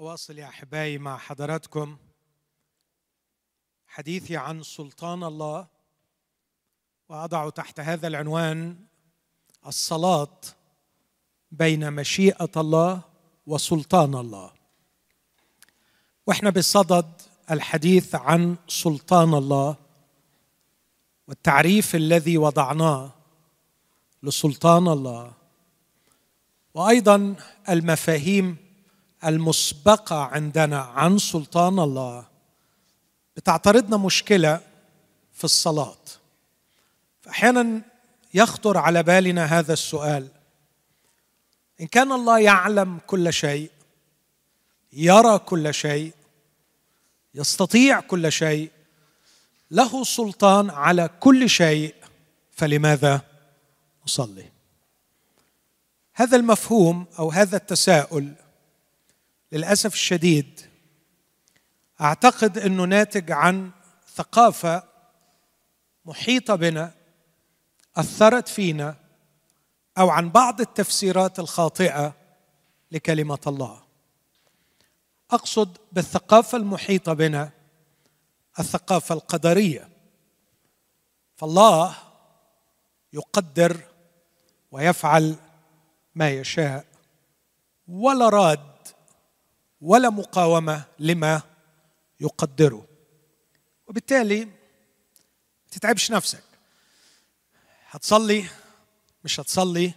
أواصل يا أحبائي مع حضراتكم حديثي عن سلطان الله وأضع تحت هذا العنوان الصلاة بين مشيئة الله وسلطان الله. وإحنا بصدد الحديث عن سلطان الله والتعريف الذي وضعناه لسلطان الله وأيضا المفاهيم المسبقة عندنا عن سلطان الله بتعترضنا مشكلة في الصلاة. فأحيانا يخطر على بالنا هذا السؤال. إن كان الله يعلم كل شيء يرى كل شيء يستطيع كل شيء له سلطان على كل شيء فلماذا نصلي؟ هذا المفهوم أو هذا التساؤل للأسف الشديد أعتقد إنه ناتج عن ثقافة محيطة بنا أثرت فينا أو عن بعض التفسيرات الخاطئة لكلمة الله. أقصد بالثقافة المحيطة بنا الثقافة القدرية. فالله يقدر ويفعل ما يشاء ولا راد ولا مقاومة لما يقدره. وبالتالي تتعبش نفسك. هتصلي؟ مش هتصلي.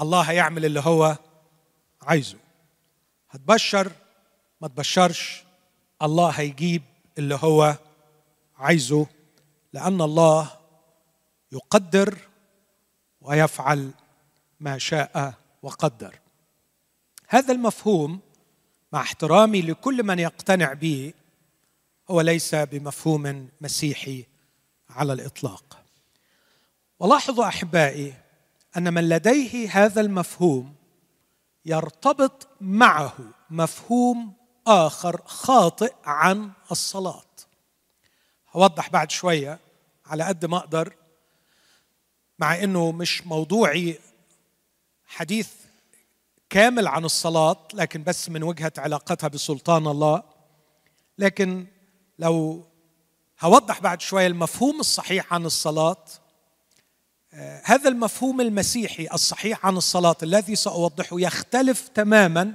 الله هيعمل اللي هو عايزه. هتبشر؟ ما تبشرش. الله هيجيب اللي هو عايزه لأن الله يقدر ويفعل ما شاء وقدر. هذا المفهوم مع احترامي لكل من يقتنع به هو ليس بمفهوم مسيحي على الإطلاق. ولاحظوا أحبائي أن من لديه هذا المفهوم يرتبط معه مفهوم آخر خاطئ عن الصلاة. هوضح بعد شوية على قد ما أقدر مع إنه مش موضوعي حديث كامل عن الصلاة لكن بس من وجهة علاقتها بسلطان الله. لكن لو هوضح بعد شوية المفهوم الصحيح عن الصلاة هذا المفهوم المسيحي الصحيح عن الصلاة الذي سأوضحه يختلف تماما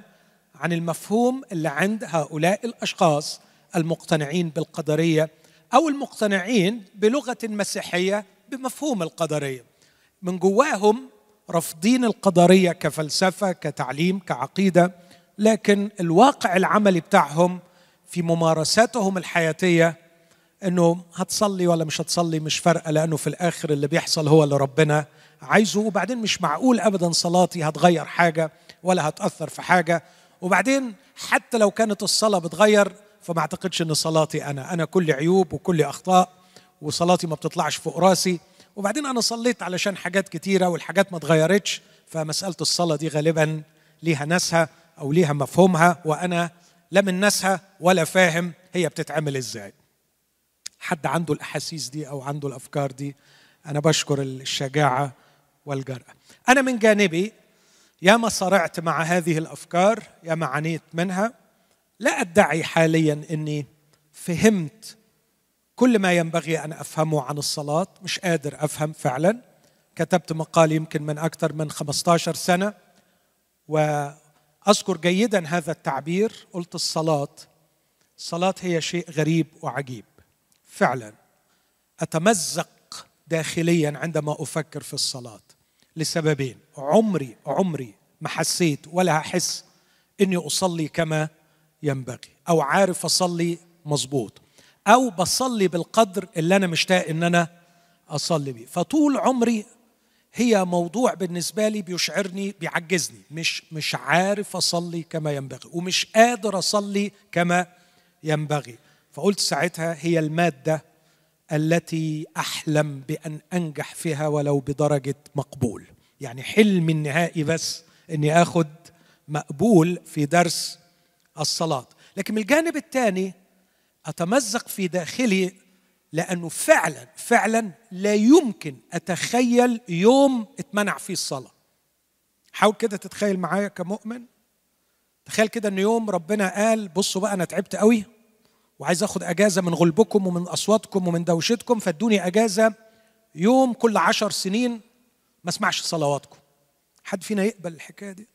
عن المفهوم اللي عند هؤلاء الأشخاص المقتنعين بالقدرية أو المقتنعين بلغة مسيحية بمفهوم القدرية. من جواهم رافضين القدرية كفلسفة كتعليم كعقيدة لكن الواقع العملي بتاعهم في ممارساتهم الحياتية إنه هتصلي ولا مش هتصلي مش فارقة لأنه في الآخر اللي بيحصل هو اللي ربنا عايزه. وبعدين مش معقول ابدا صلاتي هتغير حاجة ولا هتأثر في حاجة. وبعدين حتى لو كانت الصلاة بتغير فما أعتقدش إن صلاتي أنا. أنا كل عيوب وكل أخطاء وصلاتي ما بتطلعش فوق راسي. وبعدين أنا صليت علشان حاجات كتيرة والحاجات ما اتغيرتش فمسألة الصلاة دي غالبا ليها ناسها أو ليها مفهومها وأنا لا من ناسها ولا فاهم هي بتتعمل إزاي. حد عنده الأحاسيس دي أو عنده الأفكار دي أنا بشكر الشجاعة والجرأة. أنا من جانبي ياما صرعت مع هذه الأفكار ياما عانيت منها لا أدعي حاليا إني فهمت كل ما ينبغي أن أفهمه عن الصلاة مش قادر أفهم فعلا. كتبت مقال يمكن من أكثر من 15 سنة وأذكر جيدا هذا التعبير. قلت الصلاة الصلاة هي شيء غريب وعجيب. فعلا أتمزق داخليا عندما أفكر في الصلاة. لسببين. عمري عمري ما حسيت ولا هحس إني أصلي كما ينبغي أو عارف أصلي مظبوط. أو بصلي بالقدر اللي أنا مشتاق إن أنا أصلي بيه. فطول عمري هي موضوع بالنسبة لي بيشعرني بيعجزني. مش مش عارف أصلي كما ينبغي ومش قادر أصلي كما ينبغي. فقلت ساعتها هي المادة التي أحلم بأن أنجح فيها ولو بدرجة مقبول. يعني حلمي النهائي بس إني آخد مقبول في درس الصلاة. لكن من الجانب الثاني أتمزق في داخلي لأنه فعلا فعلا لا يمكن أتخيل يوم اتمنع فيه الصلاة. حاول كده تتخيل معايا كمؤمن. تخيل كده ان يوم ربنا قال بصوا بقى أنا تعبت قوي وعايز آخد أجازة من غلبكم ومن أصواتكم ومن دوشتكم فادوني أجازة يوم كل عشر سنين ما اسمعش صلواتكم. حد فينا يقبل الحكاية دي؟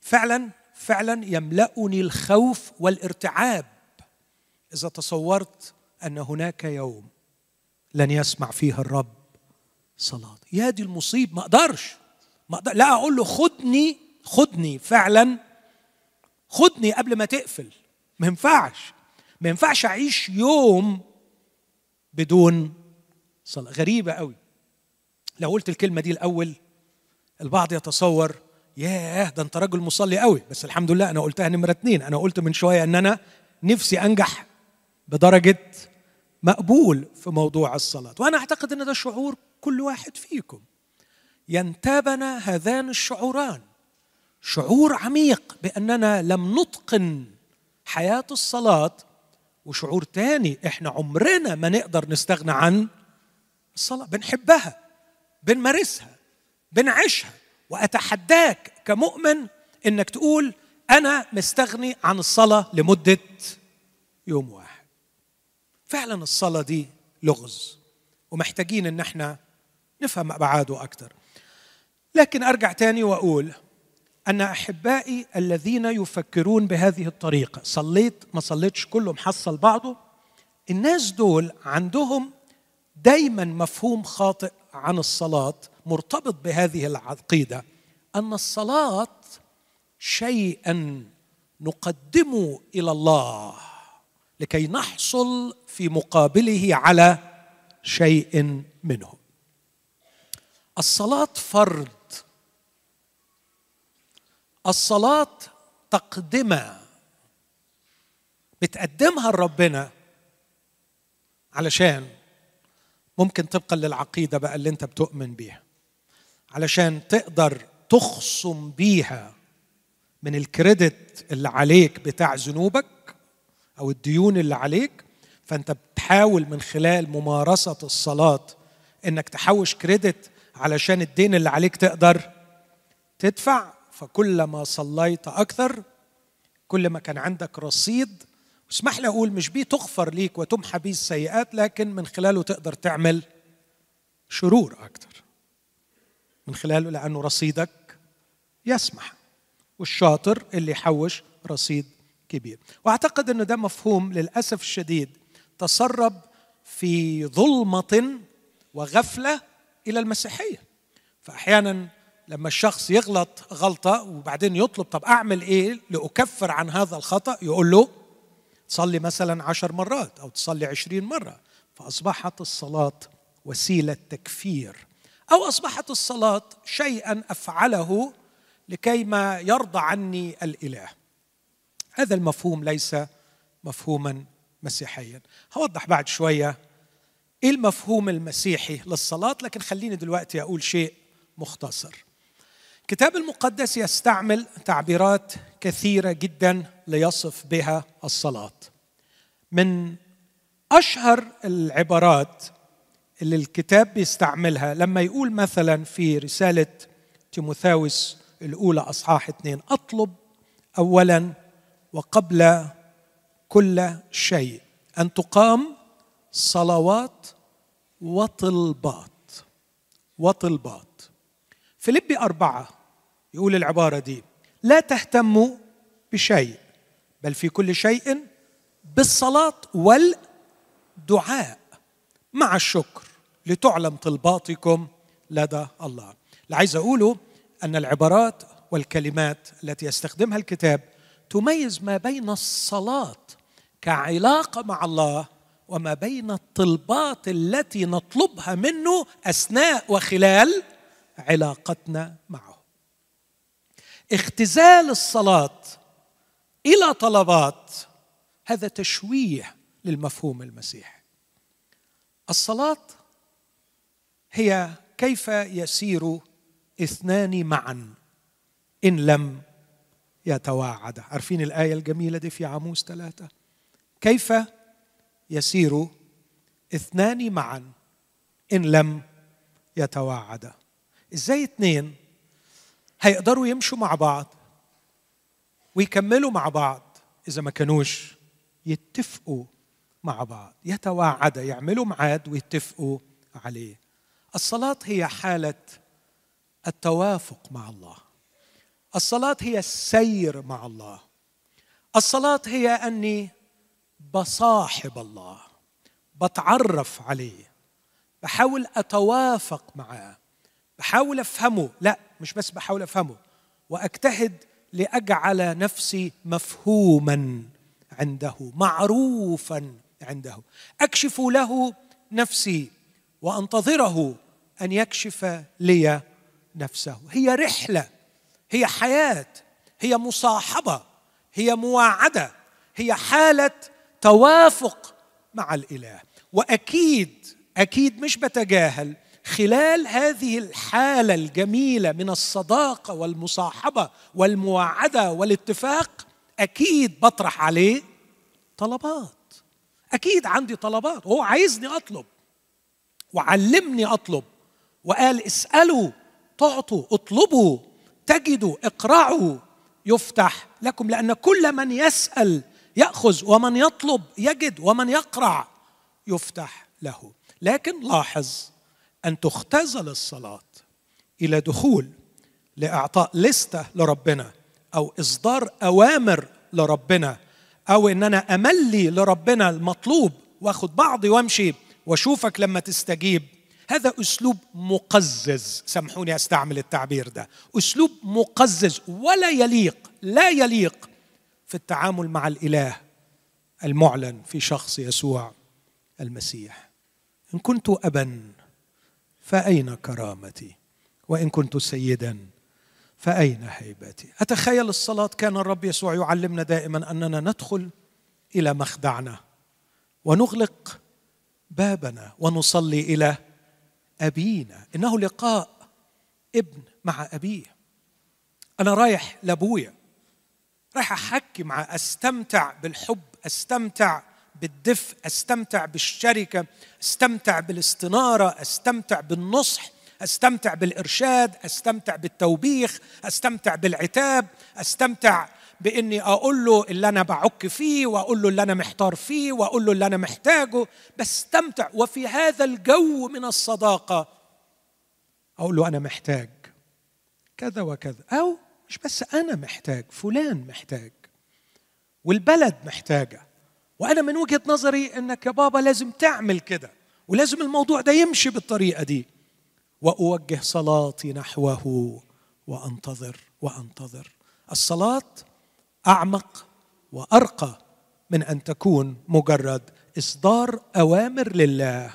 فعلا فعلا يملأني الخوف والارتعاب إذا تصورت أن هناك يوم لن يسمع فيه الرب صلاة. يا دي المصيب ما أقدرش. ما أقدر لا أقول له خدني خدني فعلا. خدني قبل ما تقفل. ما ينفعش. ما ينفعش أعيش يوم بدون صلاة. غريبة قوي لو قلت الكلمة دي الأول البعض يتصور ياه ده أنت راجل مصلي قوي بس الحمد لله أنا قلتها نمرة اتنين. أنا قلت من شوية إن أنا نفسي أنجح بدرجة مقبول في موضوع الصلاة. وأنا أعتقد أن ده شعور كل واحد فيكم. ينتابنا هذان الشعوران. شعور عميق بأننا لم نتقن حياة الصلاة وشعور تاني إحنا عمرنا ما نقدر نستغنى عن الصلاة. بنحبها بنمارسها بنعيشها. وأتحداك كمؤمن إنك تقول أنا مستغني عن الصلاة لمدة يوم واحد. فعلا الصلاة دي لغز ومحتاجين إن إحنا نفهم ابعاده أكثر لكن أرجع تاني وأقول أن أحبائي الذين يفكرون بهذه الطريقة صليت ما صليتش كله محصل بعضه الناس دول عندهم دايما مفهوم خاطئ عن الصلاة مرتبط بهذه العقيدة أن الصلاة شيئا نقدمه إلى الله. لكي نحصل في مقابله على شيء منه. الصلاة فرض. الصلاة تقدمة. بتقدمها لربنا علشان ممكن طبقا للعقيدة بقى اللي انت بتؤمن بيها. علشان تقدر تخصم بيها من الكريدت اللي عليك بتاع ذنوبك أو الديون اللي عليك فأنت بتحاول من خلال ممارسة الصلاة إنك تحوش كريدت علشان الدين اللي عليك تقدر تدفع. فكلما صليت أكثر كل ما كان عندك رصيد اسمح لي أقول مش بيه تغفر ليك وتمحى بيه السيئات لكن من خلاله تقدر تعمل شرور أكثر. من خلاله لأنه رصيدك يسمح والشاطر اللي يحوش رصيد كبير. وأعتقد أنه ده مفهوم للأسف الشديد. تسرب في ظلمة وغفلة إلى المسيحية. فأحيانا لما الشخص يغلط غلطة وبعدين يطلب طب أعمل إيه لأكفر عن هذا الخطأ؟ يقول له تصلي مثلا عشر مرات أو تصلي عشرين مرة. فأصبحت الصلاة وسيلة تكفير. أو أصبحت الصلاة شيئا أفعله لكي ما يرضى عني الإله. هذا المفهوم ليس مفهوما مسيحيا. هوضح بعد شوية إيه المفهوم المسيحي للصلاة لكن خليني دلوقتي أقول شيء مختصر. الكتاب المقدس يستعمل تعبيرات كثيرة جدا ليصف بها الصلاة. من أشهر العبارات اللي الكتاب بيستعملها لما يقول مثلا في رسالة تيموثاوس الأولى أصحاح اثنين أطلب أولا وقبل كل شيء. أن تقام صلوات وطلبات. وطلبات. فيليبي أربعة يقول العبارة دي لا تهتموا بشيء بل في كل شيء بالصلاة والدعاء مع الشكر لتعلم طلباتكم لدى الله. اللي عايز أقوله أن العبارات والكلمات التي يستخدمها الكتاب تميز ما بين الصلاة كعلاقة مع الله وما بين الطلبات التي نطلبها منه أثناء وخلال علاقتنا معه. اختزال الصلاة إلى طلبات هذا تشويه للمفهوم المسيحي. الصلاة هي كيف يسير اثنان معا إن لم يتواعدا عارفين الآية الجميلة دي في عاموس ثلاثة؟ كيف يسير اثنان معا إن لم يتواعدا؟ إزاي اثنين؟ هيقدروا يمشوا مع بعض ويكملوا مع بعض إذا ما كانوش يتفقوا مع بعض. يتواعدا يعملوا ميعاد ويتفقوا عليه. الصلاة هي حالة التوافق مع الله. الصلاة هي السير مع الله. الصلاة هي أني بصاحب الله بتعرف عليه بحاول أتوافق معاه بحاول أفهمه. لا مش بس بحاول أفهمه وأجتهد لأجعل نفسي مفهوما عنده معروفا عنده. أكشف له نفسي وأنتظره أن يكشف لي نفسه. هي رحلة هي حياة هي مصاحبة هي مواعدة هي حالة توافق مع الإله. وأكيد أكيد مش بتجاهل خلال هذه الحالة الجميلة من الصداقة والمصاحبة والمواعدة والاتفاق أكيد بطرح عليه طلبات. أكيد عندي طلبات. هو عايزني أطلب. وعلمني أطلب. وقال اسألوا تعطوا اطلبوا. تجدوا اقرعوا يفتح لكم لأن كل من يسأل يأخذ ومن يطلب يجد ومن يقرع يفتح له. لكن لاحظ أن تختزل الصلاة إلى دخول لإعطاء لستة لربنا أو إصدار أوامر لربنا أو إن أنا أملي لربنا المطلوب واخد بعضي وأمشي وأشوفك لما تستجيب. هذا أسلوب مقزز. سامحوني أستعمل التعبير ده. أسلوب مقزز ولا يليق لا يليق في التعامل مع الإله المعلن في شخص يسوع المسيح. إن كنت أبا فأين كرامتي؟ وإن كنت سيدا فأين هيبتي؟ أتخيل الصلاة كان الرب يسوع يعلمنا دائما أننا ندخل إلى مخدعنا ونغلق بابنا ونصلي إلى أبينا. إنه لقاء ابن مع أبيه. أنا رايح لأبويا. رايح أحكي مع أستمتع بالحب أستمتع بالدفء أستمتع بالشركة أستمتع بالاستنارة أستمتع بالنصح أستمتع بالإرشاد أستمتع بالتوبيخ أستمتع بالعتاب أستمتع بإني أقول له اللي أنا بعك فيه واقول له اللي أنا محتار فيه واقول له اللي أنا محتاجه بستمتع. وفي هذا الجو من الصداقة أقول له أنا محتاج كذا وكذا. أو مش بس أنا محتاج فلان محتاج والبلد محتاجة. وأنا من وجهة نظري إنك يا بابا لازم تعمل كده ولازم الموضوع ده يمشي بالطريقة دي. وأوجه صلاتي نحوه وأنتظر وأنتظر. الصلاة أعمق وأرقى من أن تكون مجرد إصدار أوامر لله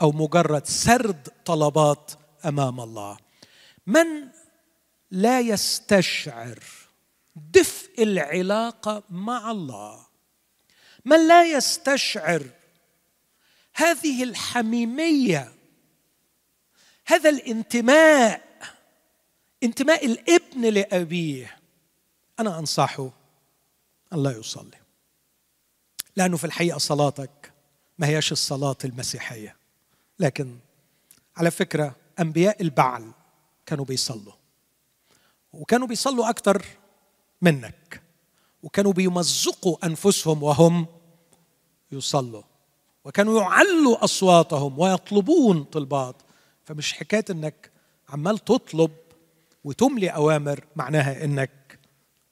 أو مجرد سرد طلبات أمام الله. من لا يستشعر دفء العلاقه مع الله. من لا يستشعر هذه الحميمية هذا الانتماء انتماء الابن لأبيه أنا أنصحه أن لا يصلي. لأنه في الحقيقة صلاتك ما هياش الصلاة المسيحية. لكن على فكرة أنبياء البعل كانوا بيصلوا. وكانوا بيصلوا أكثر منك. وكانوا بيمزقوا أنفسهم وهم يصلوا. وكانوا يعلوا أصواتهم ويطلبون طلبات. فمش حكاية إنك عمال تطلب وتملي أوامر معناها إنك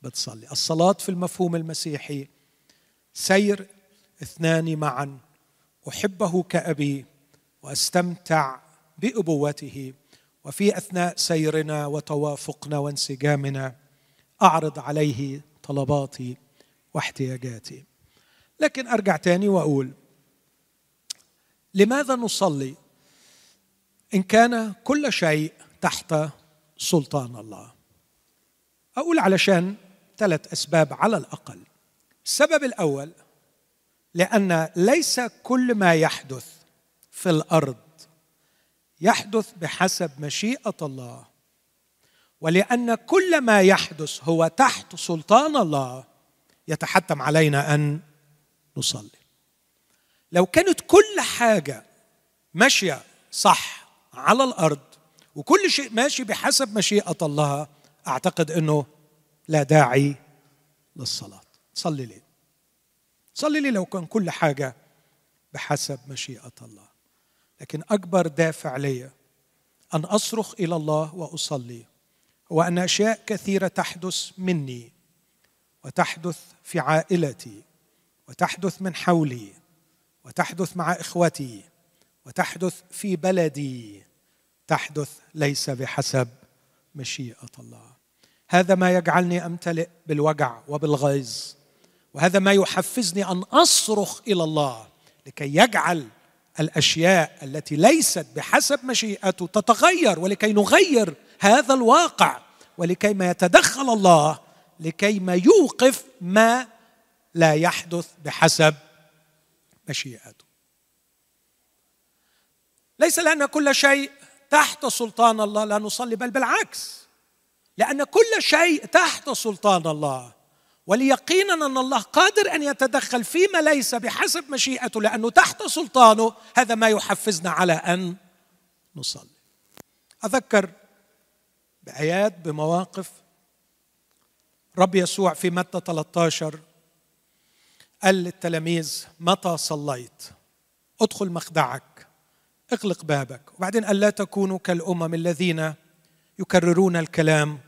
بتصلي. الصلاة في المفهوم المسيحي سير اثنان معا أحبه كأبي وأستمتع بأبوته. وفي أثناء سيرنا وتوافقنا وانسجامنا أعرض عليه طلباتي واحتياجاتي. لكن أرجع تاني وأقول لماذا نصلي إن كان كل شيء تحت سلطان الله؟ أقول علشان ثلاث أسباب على الأقل. السبب الأول لأن ليس كل ما يحدث في الأرض يحدث بحسب مشيئة الله. ولأن كل ما يحدث هو تحت سلطان الله يتحتم علينا أن نصلي. لو كانت كل حاجة ماشية صح على الأرض وكل شيء ماشي بحسب مشيئة الله أعتقد إنه لا داعي للصلاة. صلي لي. صلي لي لو كان كل حاجة بحسب مشيئة الله. لكن أكبر دافع لي أن أصرخ إلى الله وأصلي. هو أن أشياء كثيرة تحدث مني وتحدث في عائلتي وتحدث من حولي وتحدث مع إخوتي وتحدث في بلدي تحدث ليس بحسب مشيئة الله. هذا ما يجعلني أمتلئ بالوجع وبالغيظ وهذا ما يحفزني أن أصرخ إلى الله لكي يجعل الأشياء التي ليست بحسب مشيئته تتغير ولكي نغير هذا الواقع ولكي ما يتدخل الله لكي ما يوقف ما لا يحدث بحسب مشيئته. ليس لأن كل شيء تحت سلطان الله لا نصلي بل بالعكس. لأن كل شيء تحت سلطان الله. وليقينا أن الله قادر أن يتدخل فيما ليس بحسب مشيئته لأنه تحت سلطانه هذا ما يحفزنا على أن نصلي. أذكر بآيات بمواقف. رب يسوع في متى 13 قال للتلاميذ متى صليت؟ ادخل مخدعك اغلق بابك. وبعدين قال لا تكونوا كالأمم الذين يكررون الكلام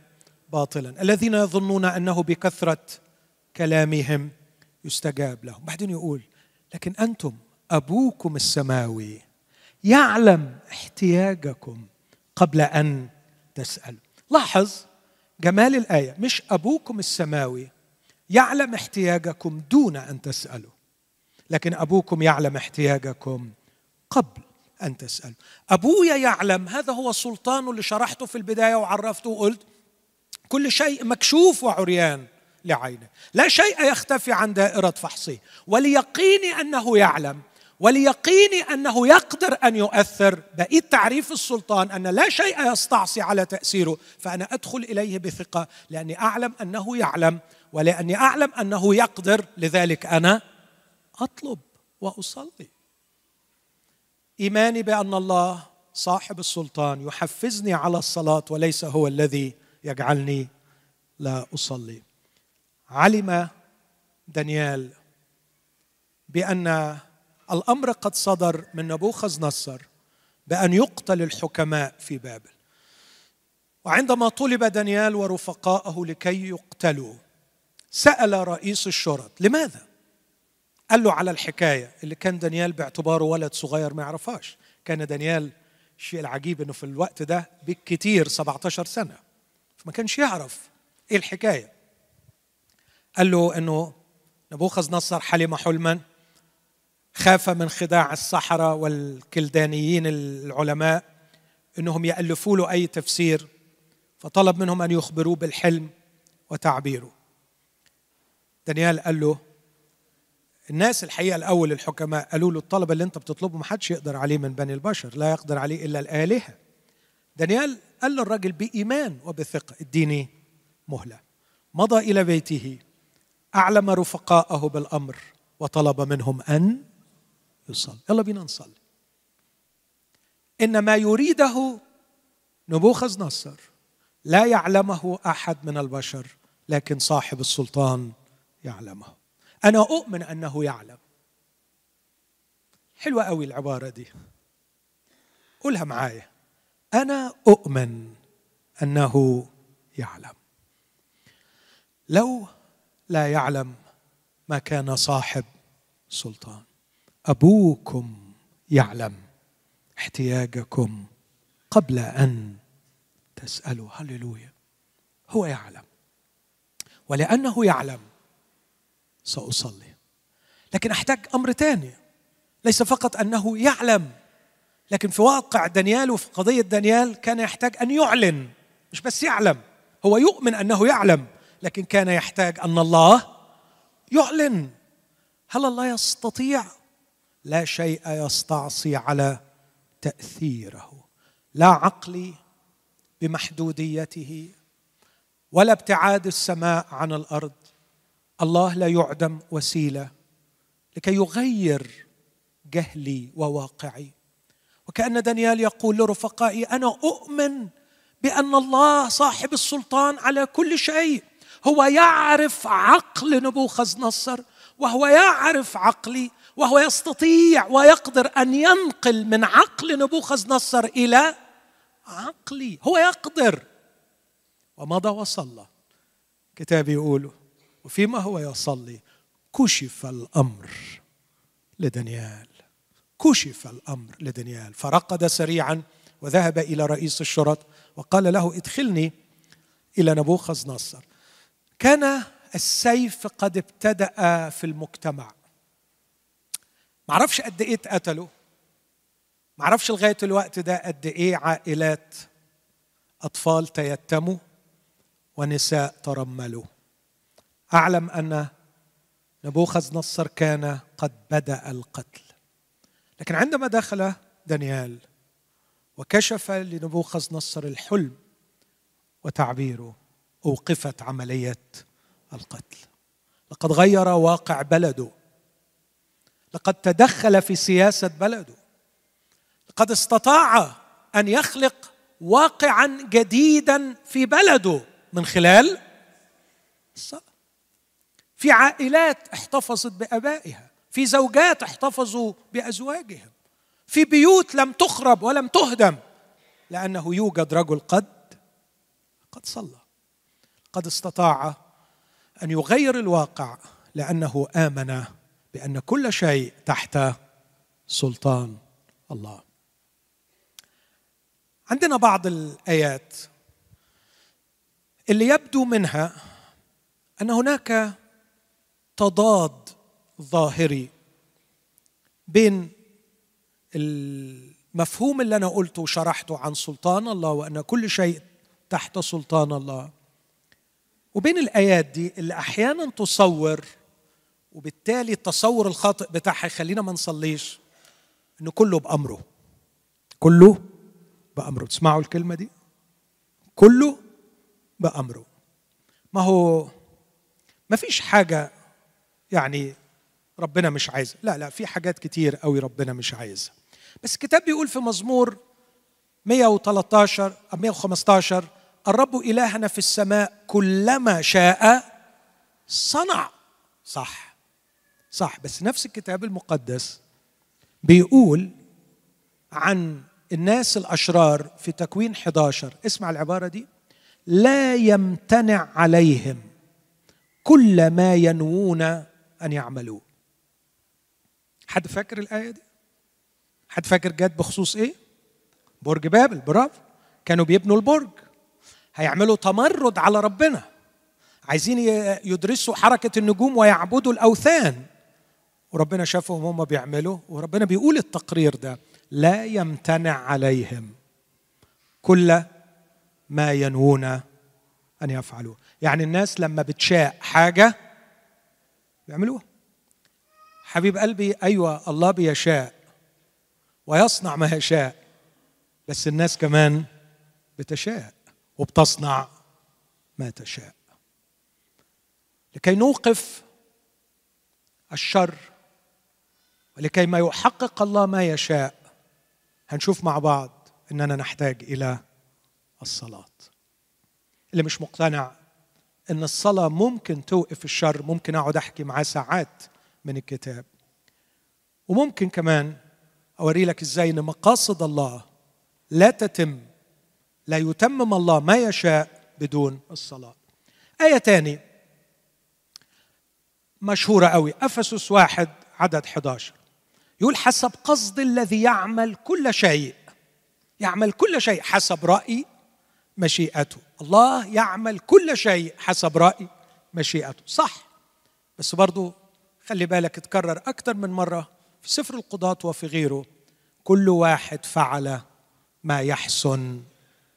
باطلا. الذين يظنون أنه بكثرة كلامهم يستجاب لهم. بعدين يقول لكن أنتم أبوكم السماوي يعلم احتياجكم قبل أن تسألوا. لاحظ جمال الآية مش أبوكم السماوي يعلم احتياجكم دون أن تسألوا لكن أبوكم يعلم احتياجكم قبل أن تسألوا. أبويا يعلم هذا هو سلطانه اللي شرحته في البداية وعرفته وقلت كل شيء مكشوف وعريان لعينه. لا شيء يختفي عن دائرة فحصه. وليقيني أنه يعلم وليقيني أنه يقدر أن يؤثر. بقية تعريف السلطان أن لا شيء يستعصي على تأثيره فأنا أدخل إليه بثقة لأني أعلم أنه يعلم ولأني أعلم أنه يقدر. لذلك أنا أطلب وأصلي. إيماني بأن الله صاحب السلطان يحفزني على الصلاة وليس هو الذي يجعلني لا أصلي. علم دانيال بأن الأمر قد صدر من نبوخذ نصر بأن يقتل الحكماء في بابل. وعندما طلب دانيال ورفقائه لكي يقتلوا سأل رئيس الشرط لماذا؟ قال له على الحكاية اللي كان دانيال باعتباره ولد صغير ما يعرفهاش. كان دانيال الشيء العجيب إنه في الوقت ده بالكثير 17 سنة. فما كانش يعرف إيه الحكاية. قال له إنه نبوخذ نصر حلم حلما خاف من خداع السحرة والكلدانيين العلماء إنهم يألفوا له أي تفسير فطلب منهم أن يخبروه بالحلم وتعبيره. دانيال قال له الناس الحقيقة الأول الحكماء قالوا له الطلب اللي أنت بتطلبه ما حدش يقدر عليه من بني البشر لا يقدر عليه إلا الآلهة. دانيال قال للرجل بإيمان وبثقة اديني مهلة. مضى إلى بيته أعلم رفقاءه بالأمر وطلب منهم أن يصلي. يلا بينا نصلي. إن ما يريده نبوخذ نصر لا يعلمه أحد من البشر لكن صاحب السلطان يعلمه. أنا أؤمن أنه يعلم. حلوة قوي العبارة دي. قولها معايا. أنا أؤمن أنه يعلم. لو لا يعلم ما كان صاحب سلطان أبوكم يعلم احتياجكم قبل أن تسألوا. هللويا. هو يعلم. ولأنه يعلم سأصلي. لكن أحتاج أمر ثاني ليس فقط أنه يعلم لكن في واقع دانيال وفي قضية دانيال كان يحتاج أن يعلن. مش بس يعلم هو يؤمن أنه يعلم لكن كان يحتاج أن الله يعلن. هل الله يستطيع؟ لا شيء يستعصي على تأثيره. لا عقلي بمحدوديته ولا ابتعاد السماء عن الأرض. الله لا يعدم وسيلة لكي يغير جهلي وواقعي. وكأن دانيال يقول لرفقائي أنا أؤمن بأن الله صاحب السلطان على كل شيء. هو يعرف عقل نبوخذ نصر وهو يعرف عقلي وهو يستطيع ويقدر أن ينقل من عقل نبوخذ نصر إلى عقلي. هو يقدر. ومضى وصلى. كتاب يقول وفيما هو يصلي كشف الأمر لدانيال. كشف الأمر لدانيال فرقد سريعا وذهب إلى رئيس الشرط وقال له ادخلني إلى نبوخذ نصر كان السيف قد ابتدأ في المجتمع. معرفش قد إيه اتقتلوا. معرفش لغاية الوقت ده قد إيه عائلات أطفال تيتموا ونساء ترملوا. أعلم أن نبوخذ نصر كان قد بدأ القتل. لكن عندما دخل دانيال وكشف لنبوخذ نصر الحلم وتعبيره أوقفت عملية القتل. لقد غير واقع بلده. لقد تدخل في سياسة بلده. لقد استطاع أن يخلق واقعا جديدا في بلده من خلال الصلاة. في عائلات احتفظت بآبائها. في زوجات احتفظوا بأزواجهم في بيوت لم تخرب ولم تهدم لأنه يوجد رجل قد قد صلى قد استطاع أن يغير الواقع لأنه آمن بأن كل شيء تحت سلطان الله. عندنا بعض الآيات اللي يبدو منها أن هناك تضاد ظاهري. بين المفهوم اللي أنا قلته وشرحته عن سلطان الله وأن كل شيء تحت سلطان الله وبين الآيات دي اللي أحيانا تصور وبالتالي التصور الخاطئ بتاعها يخلينا ما نصليش إنه كله بأمره. كله بأمره. تسمعوا الكلمة دي؟ كله بأمره. ما هو ما فيش حاجة يعني ربنا مش عايزها لا لا في حاجات كتير قوي ربنا مش عايزها بس الكتاب بيقول في مزمور 113 أو 115 الرب إلهنا في السماء كلما شاء صنع. صح. صح. بس نفس الكتاب المقدس بيقول عن الناس الأشرار في تكوين 11 اسمع العبارة دي. لا يمتنع عليهم كل ما ينوون أن يعملوه. حد فاكر الآية دي؟ حد فاكر جت بخصوص إيه؟ برج بابل برافو. كانوا بيبنوا البرج. هيعملوا تمرد على ربنا. عايزين يدرسوا حركة النجوم ويعبدوا الأوثان. وربنا شافهم هم بيعملوا وربنا بيقول التقرير ده لا يمتنع عليهم كل ما ينوون أن يفعلوه. يعني الناس لما بتشاء حاجة بيعملوها. حبيب قلبي أيوة الله بيشاء ويصنع ما يشاء بس الناس كمان بتشاء وبتصنع ما تشاء. لكي نوقف الشر ولكي ما يحقق الله ما يشاء هنشوف مع بعض إننا نحتاج إلى الصلاة. اللي مش مقتنع إن الصلاة ممكن توقف الشر ممكن أقعد أحكي معاه ساعات من الكتاب. وممكن كمان أوري لك إزاي إن مقاصد الله لا تتم لا يتمم الله ما يشاء بدون الصلاة. آية تاني مشهورة قوي أفسس واحد عدد 11 يقول حسب قصد الذي يعمل كل شيء يعمل كل شيء حسب رأي مشيئته. الله يعمل كل شيء حسب رأي مشيئته. صح؟ بس برضو خلي بالك اتكرر أكثر من مرة في سفر القضاة وفي غيره. كل واحد فعل ما يحسن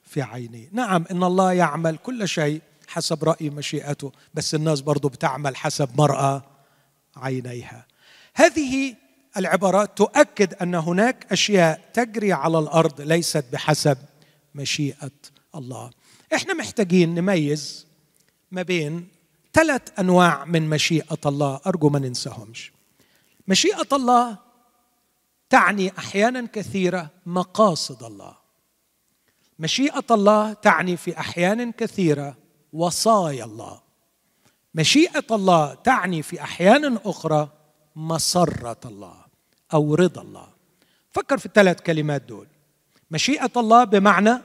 في عينيه. نعم إن الله يعمل كل شيء حسب رأي مشيئته بس الناس برضو بتعمل حسب مرأى عينيها. هذه العبارات تؤكد أن هناك أشياء تجري على الأرض ليست بحسب مشيئة الله. إحنا محتاجين نميز ما بين ثلاث أنواع من مشيئة الله. أرجو ما ننساهمش. مشيئة الله تعني أحيانا كثيرة مقاصد الله. مشيئة الله تعني في احيان كثيرة وصايا الله. مشيئة الله تعني في احيان أخرى مسره الله أو رضا الله. فكر في الثلاث كلمات دول. مشيئة الله بمعنى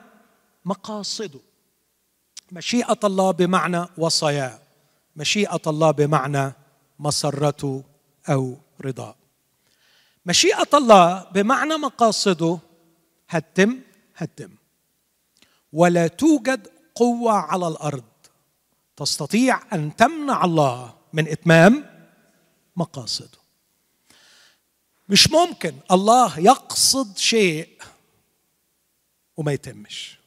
مقاصده. مشيئة الله بمعنى وصاياه. مشيئة الله بمعنى مسرته أو رضاه مشيئة الله بمعنى مقاصده هتتم هتتم ولا توجد قوة على الأرض تستطيع أن تمنع الله من إتمام مقاصده. مش ممكن الله يقصد شيء وما يتمش.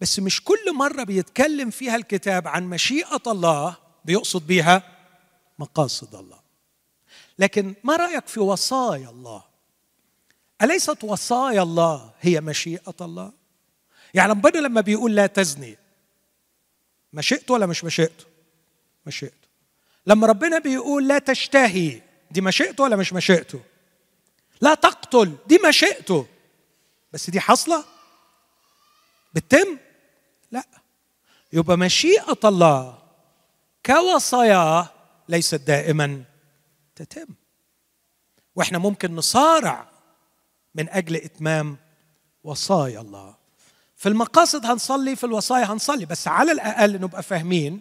بس مش كل مرة بيتكلم فيها الكتاب عن مشيئة الله بيقصد بيها مقاصد الله. لكن ما رأيك في وصايا الله؟ أليست وصايا الله هي مشيئة الله؟ يعني ربنا لما بيقول لا تزني مشيئته ولا مش مشيئته؟ مشيئته. لما ربنا بيقول لا تشتهي دي مشيئته ولا مش مشيئته؟ لا تقتل دي مشيئته. بس دي حاصله بتتم؟ لا. يبقى مشيئة الله كوصاياه ليست دائما تتم. وإحنا ممكن نصارع من أجل إتمام وصايا الله. في المقاصد هنصلي في الوصايا هنصلي بس على الأقل نبقى فاهمين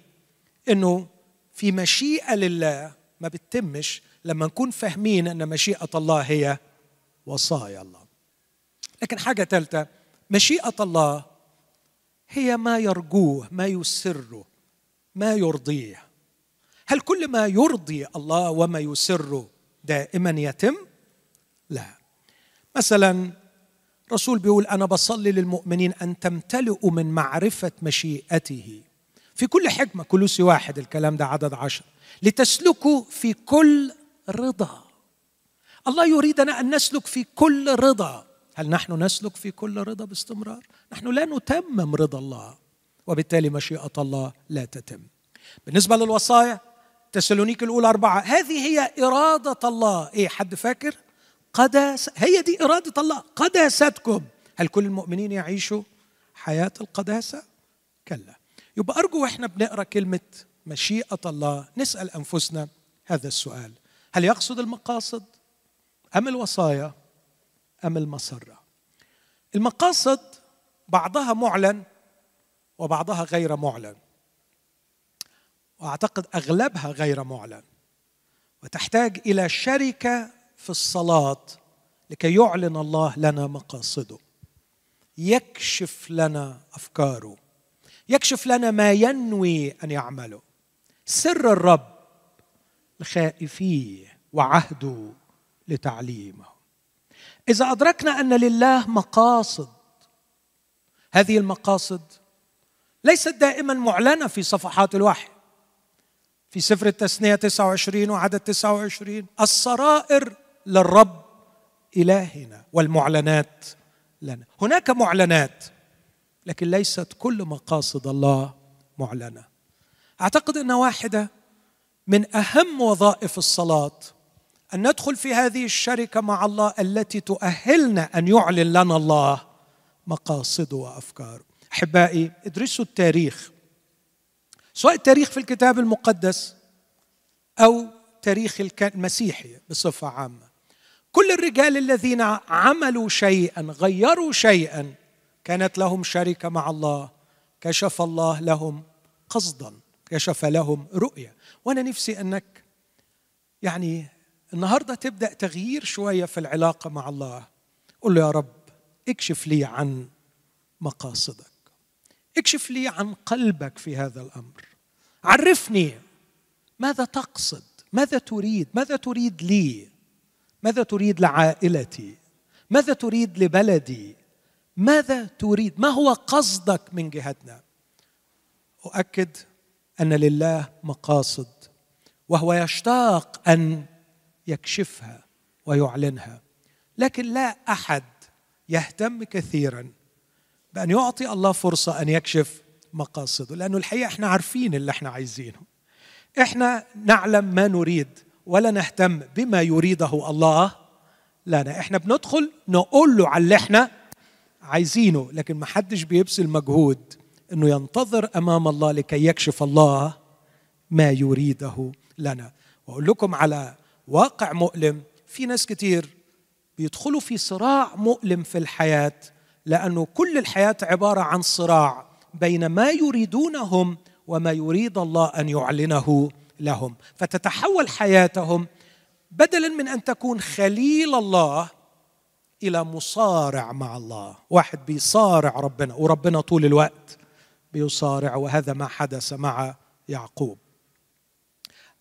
إنه في مشيئة لله ما بتتمش لما نكون فاهمين إن مشيئة الله هي وصايا الله. لكن حاجة ثالثه مشيئة الله هي ما يرجوه ما يسره. ما يرضيه. هل كل ما يرضي الله وما يسره دائما يتم؟ لا. مثلا رسول بيقول أنا بصلي للمؤمنين أن تمتلئوا من معرفة مشيئته. في كل حكمة كلوسي واحد الكلام ده عدد عشر. لتسلكوا في كل رضا. الله يريدنا أن نسلك في كل رضا. هل نحن نسلك في كل رضا باستمرار؟ نحن لا نتمم رضا الله. وبالتالي مشيئة الله لا تتم. بالنسبة للوصايا تسالونيك الأولى أربعة هذه هي إرادة الله. إيه حد فاكر؟ قداس هي دي إرادة الله. قداستكم هل كل المؤمنين يعيشوا حياة القداسة؟ كلا. يبقى أرجو وإحنا بنقرأ كلمة مشيئة الله نسأل أنفسنا هذا السؤال. هل يقصد المقاصد أم الوصايا أم المسرة؟ المقاصد بعضها معلن وبعضها غير معلن. وأعتقد أغلبها غير معلن. وتحتاج إلى شركة في الصلاة لكي يعلن الله لنا مقاصده. يكشف لنا أفكاره. يكشف لنا ما ينوي أن يعمله. سر الرب لخائفيه وعهده لتعليمه. إذا أدركنا أن لله مقاصد هذه المقاصد ليست دائما معلنة في صفحات الوحي. في سفر التثنية 29 وعدد 29 السرائر للرب إلهنا والمعلنات لنا. هناك معلنات لكن ليست كل مقاصد الله معلنة. أعتقد أن واحدة من أهم وظائف الصلاة أن ندخل في هذه الشركة مع الله التي تؤهلنا أن يعلن لنا الله مقاصده وافكاره أحبائي ادرسوا التاريخ. سواء التاريخ في الكتاب المقدس أو تاريخ المسيحي بصفة عامة. كل الرجال الذين عملوا شيئا غيروا شيئا كانت لهم شركة مع الله. كشف الله لهم قصدا كشف لهم رؤية. وأنا نفسي أنك يعني النهارده تبدأ تغيير شوية في العلاقة مع الله. قل له يا رب اكشف لي عن مقاصدك. اكشف لي عن قلبك في هذا الأمر. عرفني ماذا تقصد ماذا تريد ماذا تريد لي ماذا تريد لعائلتي ماذا تريد لبلدي ماذا تريد ما هو قصدك من جهتنا؟ أؤكد أن لله مقاصد وهو يشتاق أن يكشفها ويعلنها لكن لا أحد يهتم كثيرا بأن يعطي الله فرصة أن يكشف مقاصده لأنه الحقيقة إحنا عارفين اللي إحنا عايزينه. إحنا نعلم ما نريد ولا نهتم بما يريده الله. لنا إحنا بندخل نقول له على اللي إحنا عايزينه لكن ما حدش بيبذل مجهود إنه ينتظر أمام الله لكي يكشف الله ما يريده لنا. وأقول لكم على واقع مؤلم في ناس كتير بيدخلوا في صراع مؤلم في الحياة. لأنه كل الحياة عبارة عن صراع بين ما يريدونهم وما يريد الله أن يعلنه لهم. فتتحول حياتهم بدلا من أن تكون خليل الله إلى مصارع مع الله. واحد بيصارع ربنا وربنا طول الوقت بيصارع وهذا ما حدث مع يعقوب.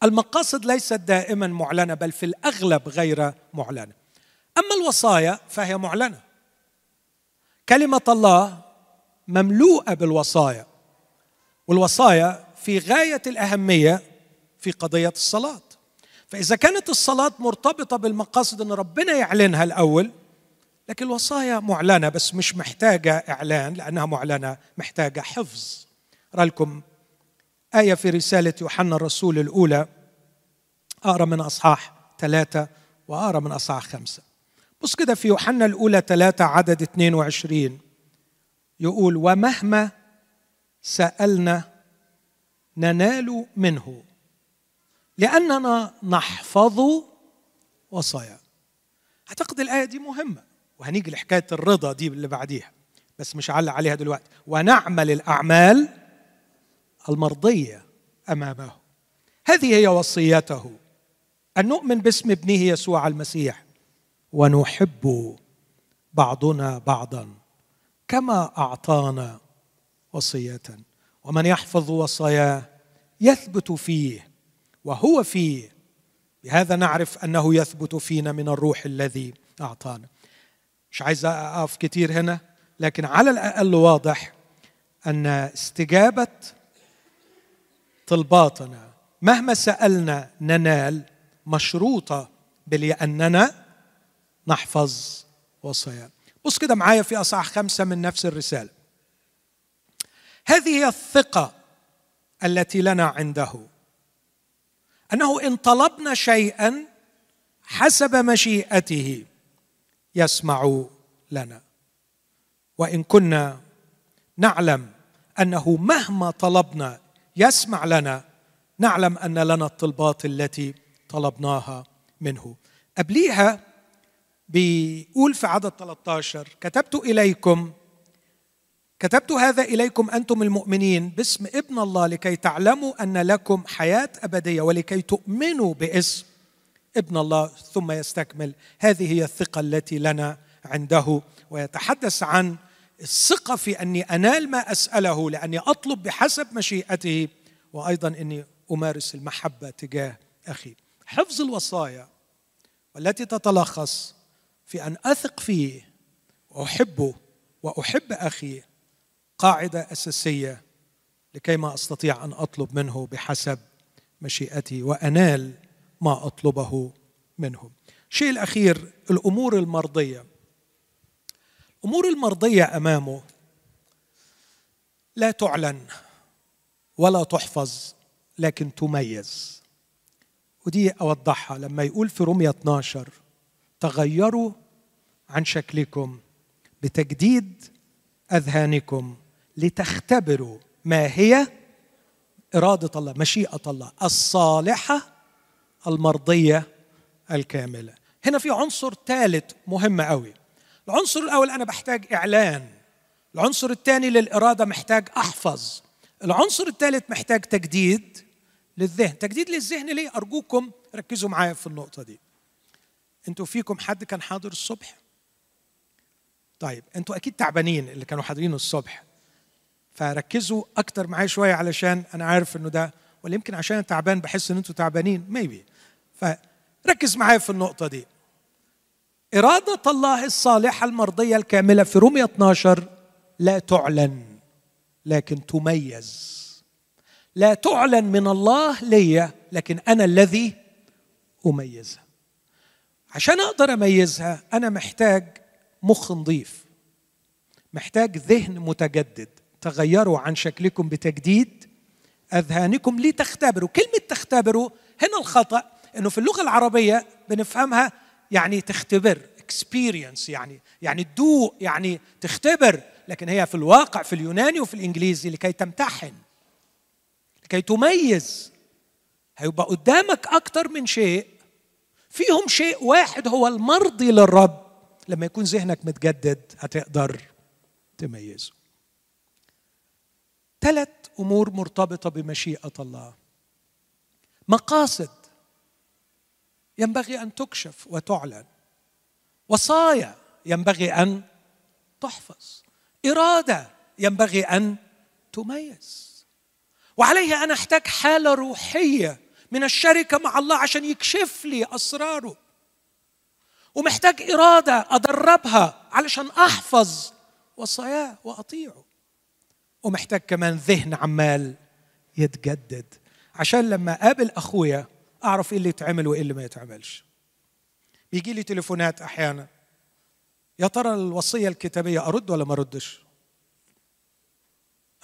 المقاصد ليست دائما معلنة بل في الأغلب غير معلنة. أما الوصايا فهي معلنة. كلمة الله مملوءة بالوصايا والوصايا في غاية الأهمية في قضية الصلاة. فإذا كانت الصلاة مرتبطة بالمقاصد إن ربنا يعلنها الأول لكن الوصايا معلنة بس مش محتاجة إعلان لأنها معلنة محتاجة حفظ. أقرأ لكم آية في رسالة يوحنا الرسول الأولى أقرأ من أصحاح ثلاثة وأقرأ من أصحاح خمسة. بص كده في يوحنا الأولى ثلاثة عدد 22 يقول ومهما سألنا ننال منه لأننا نحفظ وصايا. أعتقد الآية دي مهمة وهنيجي لحكاية الرضا دي اللي بعديها بس مش هعلق عليها دلوقتي. ونعمل الأعمال المرضية أمامه. هذه هي وصيته أن نؤمن باسم ابنه يسوع المسيح. ونحب بعضنا بعضا كما أعطانا وصية. ومن يحفظ وصاياه يثبت فيه وهو فيه. بهذا نعرف أنه يثبت فينا من الروح الذي أعطانا. مش عايز أقف كتير هنا لكن على الأقل واضح أن استجابة طلباتنا مهما سألنا ننال مشروطة بلأننا نحفظ وصايا بص كده معايا في أصحاح خمسة من نفس الرسالة. هذه هي الثقة التي لنا عنده. أنه إن طلبنا شيئا حسب مشيئته يسمع لنا. وإن كنا نعلم أنه مهما طلبنا يسمع لنا نعلم أن لنا الطلبات التي طلبناها منه. قبليها بيقول في عدد 13 كتبت إليكم كتبت هذا إليكم أنتم المؤمنين باسم ابن الله لكي تعلموا أن لكم حياة أبدية ولكي تؤمنوا باسم ابن الله ثم يستكمل. هذه هي الثقة التي لنا عنده ويتحدث عن الثقة في أني أنال ما أسأله لأني أطلب بحسب مشيئته وأيضا أني أمارس المحبة تجاه أخي. حفظ الوصايا والتي تتلخص في أن أثق فيه وأحبه وأحب أخي قاعدة أساسية لكي ما أستطيع أن أطلب منه بحسب مشيئتي وأنال ما أطلبه منه. الشيء الأخير الأمور المرضية. الأمور المرضية أمامه لا تعلن ولا تحفظ لكن تميز. ودي أوضحها لما يقول في رمية 12 تغيروا عن شكلكم بتجديد أذهانكم لتختبروا ما هي إرادة الله مشيئة الله الصالحة المرضية الكاملة. هنا في عنصر ثالث مهم قوي العنصر الأول أنا بحتاج إعلان. العنصر الثاني للإرادة محتاج أحفظ. العنصر الثالث محتاج تجديد للذهن. تجديد للذهن ليه؟ أرجوكم ركزوا معايا في النقطة دي. أنتوا فيكم حد كان حاضر الصبح؟ طيب أنتوا أكيد تعبانين اللي كانوا حاضرين الصبح. فركزوا أكتر معايا شوية علشان أنا عارف انه ده ولا يمكن عشان تعبان بحس ان أنتوا تعبانين؟ ميبي فركز معايا في النقطة دي. إرادة الله الصالحة المرضية الكاملة في رومية 12 لا تعلن لكن تميز. لا تعلن من الله لي لكن أنا الذي أميزها. عشان أقدر أميزها أنا محتاج مخ نظيف محتاج ذهن متجدد. تغيروا عن شكلكم بتجديد. أذهانكم لتختبروا. كلمة تختبروا هنا الخطأ أنه في اللغة العربية بنفهمها يعني تختبر. اكسبيرينس يعني يعني تدوق يعني تختبر. لكن هي في الواقع في اليوناني وفي الإنجليزي لكي تمتحن. لكي تميز. هيبقى قدامك أكتر من شيء. فيهم شيء واحد هو المرضي للرب. لما يكون ذهنك متجدد هتقدر تميزه. ثلاث أمور مرتبطة بمشيئة الله. مقاصد ينبغي أن تكشف وتعلن. وصايا ينبغي أن تحفظ. إرادة ينبغي أن تميز. وعليه أنا أحتاج حالة روحية من الشركة مع الله عشان يكشف لي أسراره. ومحتاج إرادة أدربها علشان أحفظ وصاياه وأطيعه. ومحتاج كمان ذهن عمال يتجدد. عشان لما أقابل أخويا أعرف إيه اللي يتعمل وإيه اللي ما يتعملش. بيجي لي تليفونات أحيانا. يا ترى الوصية الكتابية أرد ولا ما أردش؟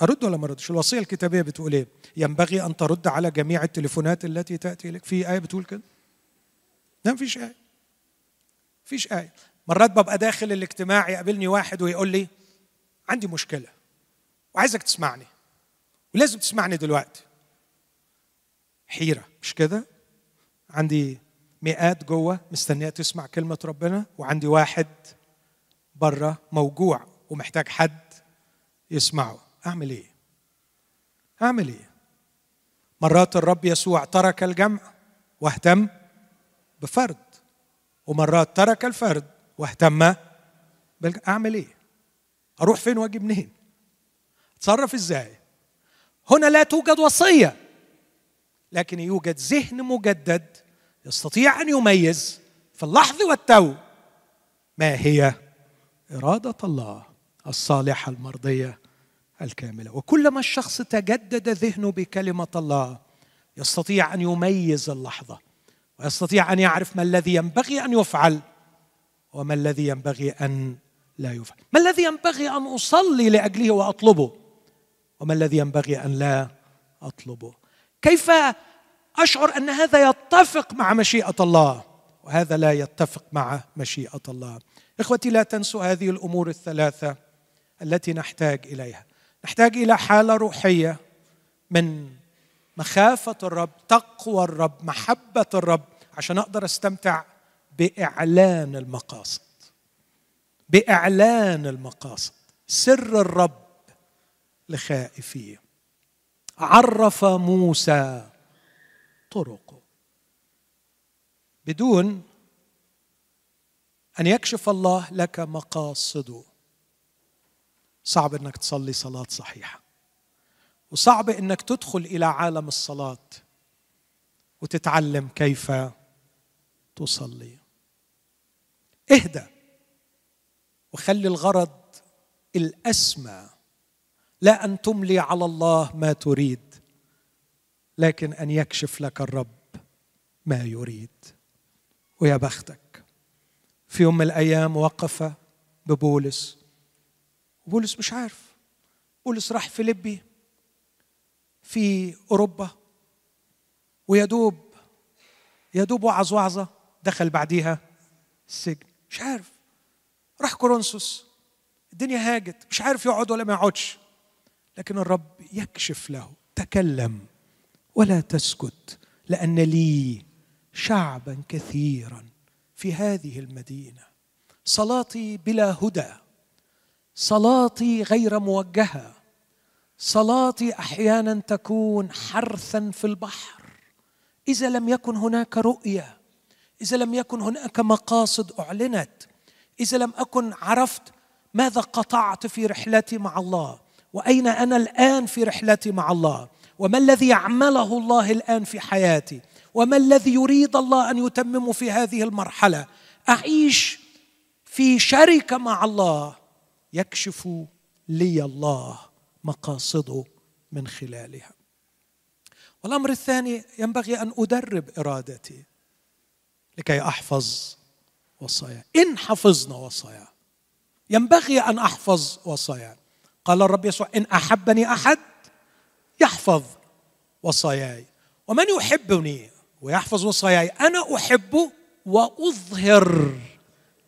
أرد ولا ما أردش؟ الوصية الكتابية بتقول إيه؟ ينبغي أن ترد على جميع التليفونات التي تأتي لك. في آية بتقول كده؟ لا مفيش آية. مفيش آية. مرات ببقى داخل الاجتماع يقابلني واحد ويقول لي عندي مشكلة وعايزك تسمعني ولازم تسمعني دلوقتي. حيرة. مش كده؟ عندي مئات جوة مستنية تسمع كلمة ربنا وعندي واحد بره موجوع ومحتاج حد يسمعه. أعمل إيه؟ أعمل إيه؟ مرات الرب يسوع ترك الجمع واهتم بفرد. ومرات ترك الفرد واهتم أعمل إيه؟ أروح فين وأجي منين؟ أتصرف إزاي؟ هنا لا توجد وصية لكن يوجد ذهن مجدد يستطيع أن يميز في اللحظه والتو ما هي إرادة الله الصالحة المرضية الكاملة. وكلما الشخص تجدد ذهنه بكلمة الله يستطيع أن يميز اللحظة. ويستطيع أن يعرف ما الذي ينبغي أن يفعل وما الذي ينبغي أن لا يفعل. ما الذي ينبغي أن أصلي لأجله وأطلبه وما الذي ينبغي أن لا أطلبه. كيف أشعر أن هذا يتفق مع مشيئة الله وهذا لا يتفق مع مشيئة الله؟ إخوتي لا تنسوا هذه الأمور الثلاثة التي نحتاج إليها. نحتاج إلى حالة روحية من مخافة الرب تقوى الرب محبة الرب عشان أقدر أستمتع بإعلان المقاصد. بإعلان المقاصد. سر الرب لخائفيه عرف موسى طرقه. بدون أن يكشف الله لك مقاصده. صعب إنك تصلي صلاة صحيحة. وصعب إنك تدخل إلى عالم الصلاة وتتعلم كيف تصلي. اهدى وخلي الغرض الأسمى لا أن تملي على الله ما تريد لكن أن يكشف لك الرب ما يريد. ويا بختك في يوم من الأيام وقف ببولس. بولس مش عارف بولس راح فيليبي. في أوروبا ويدوب يدوب وعظ وعظه دخل بعديها السجن. مش عارف. راح كورنثوس. الدنيا هاجت. مش عارف يقعد ولا ما يقعدش. لكن الرب يكشف له. تكلم ولا تسكت لأن لي شعبا كثيرا في هذه المدينة. صلاتي بلا هدى. صلاتي غير موجهة. صلاتي أحيانا تكون حرثا في البحر. إذا لم يكن هناك رؤية إذا لم يكن هناك مقاصد أعلنت إذا لم أكن عرفت ماذا قطعت في رحلتي مع الله وأين أنا الآن في رحلتي مع الله وما الذي يعمله الله الآن في حياتي وما الذي يريد الله أن يتممه في هذه المرحلة أعيش في شركة مع الله يكشف لي الله. مقاصده من خلالها. والأمر الثاني ينبغي أن أدرب إرادتي لكي أحفظ وصايا. إن حفظنا وصايا. ينبغي أن أحفظ وصايا. قال الرب يسوع إن أحبني أحد يحفظ وصاياي. ومن يحبني ويحفظ وصاياي أنا احبه وأظهر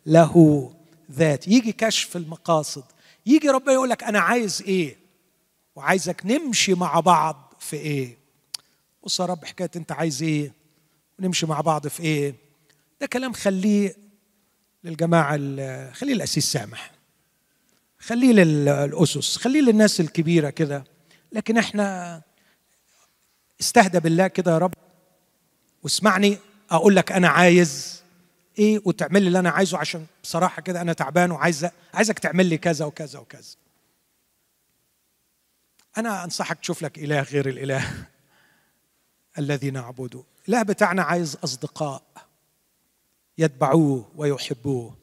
له ذات يجي كشف المقاصد. يجي ربنا يقول لك أنا عايز إيه؟ وعايزك نمشي مع بعض في إيه؟ بص يا رب حكاية أنت عايز إيه؟ ونمشي مع بعض في إيه؟ ده كلام خليه للجماعة خليه الاسيس سامح. خليه للأسس خليه للناس الكبيرة كده. لكن إحنا استهدى بالله كده يا رب واسمعني أقول لك أنا عايز إيه وتعمل لي اللي أنا عايزه عشان بصراحة كده أنا تعبان وعايز عايزك تعمل لي كذا وكذا وكذا. أنا أنصحك تشوف لك إله غير الإله الذي نعبده. الاله بتاعنا عايز أصدقاء يتبعوه ويحبوه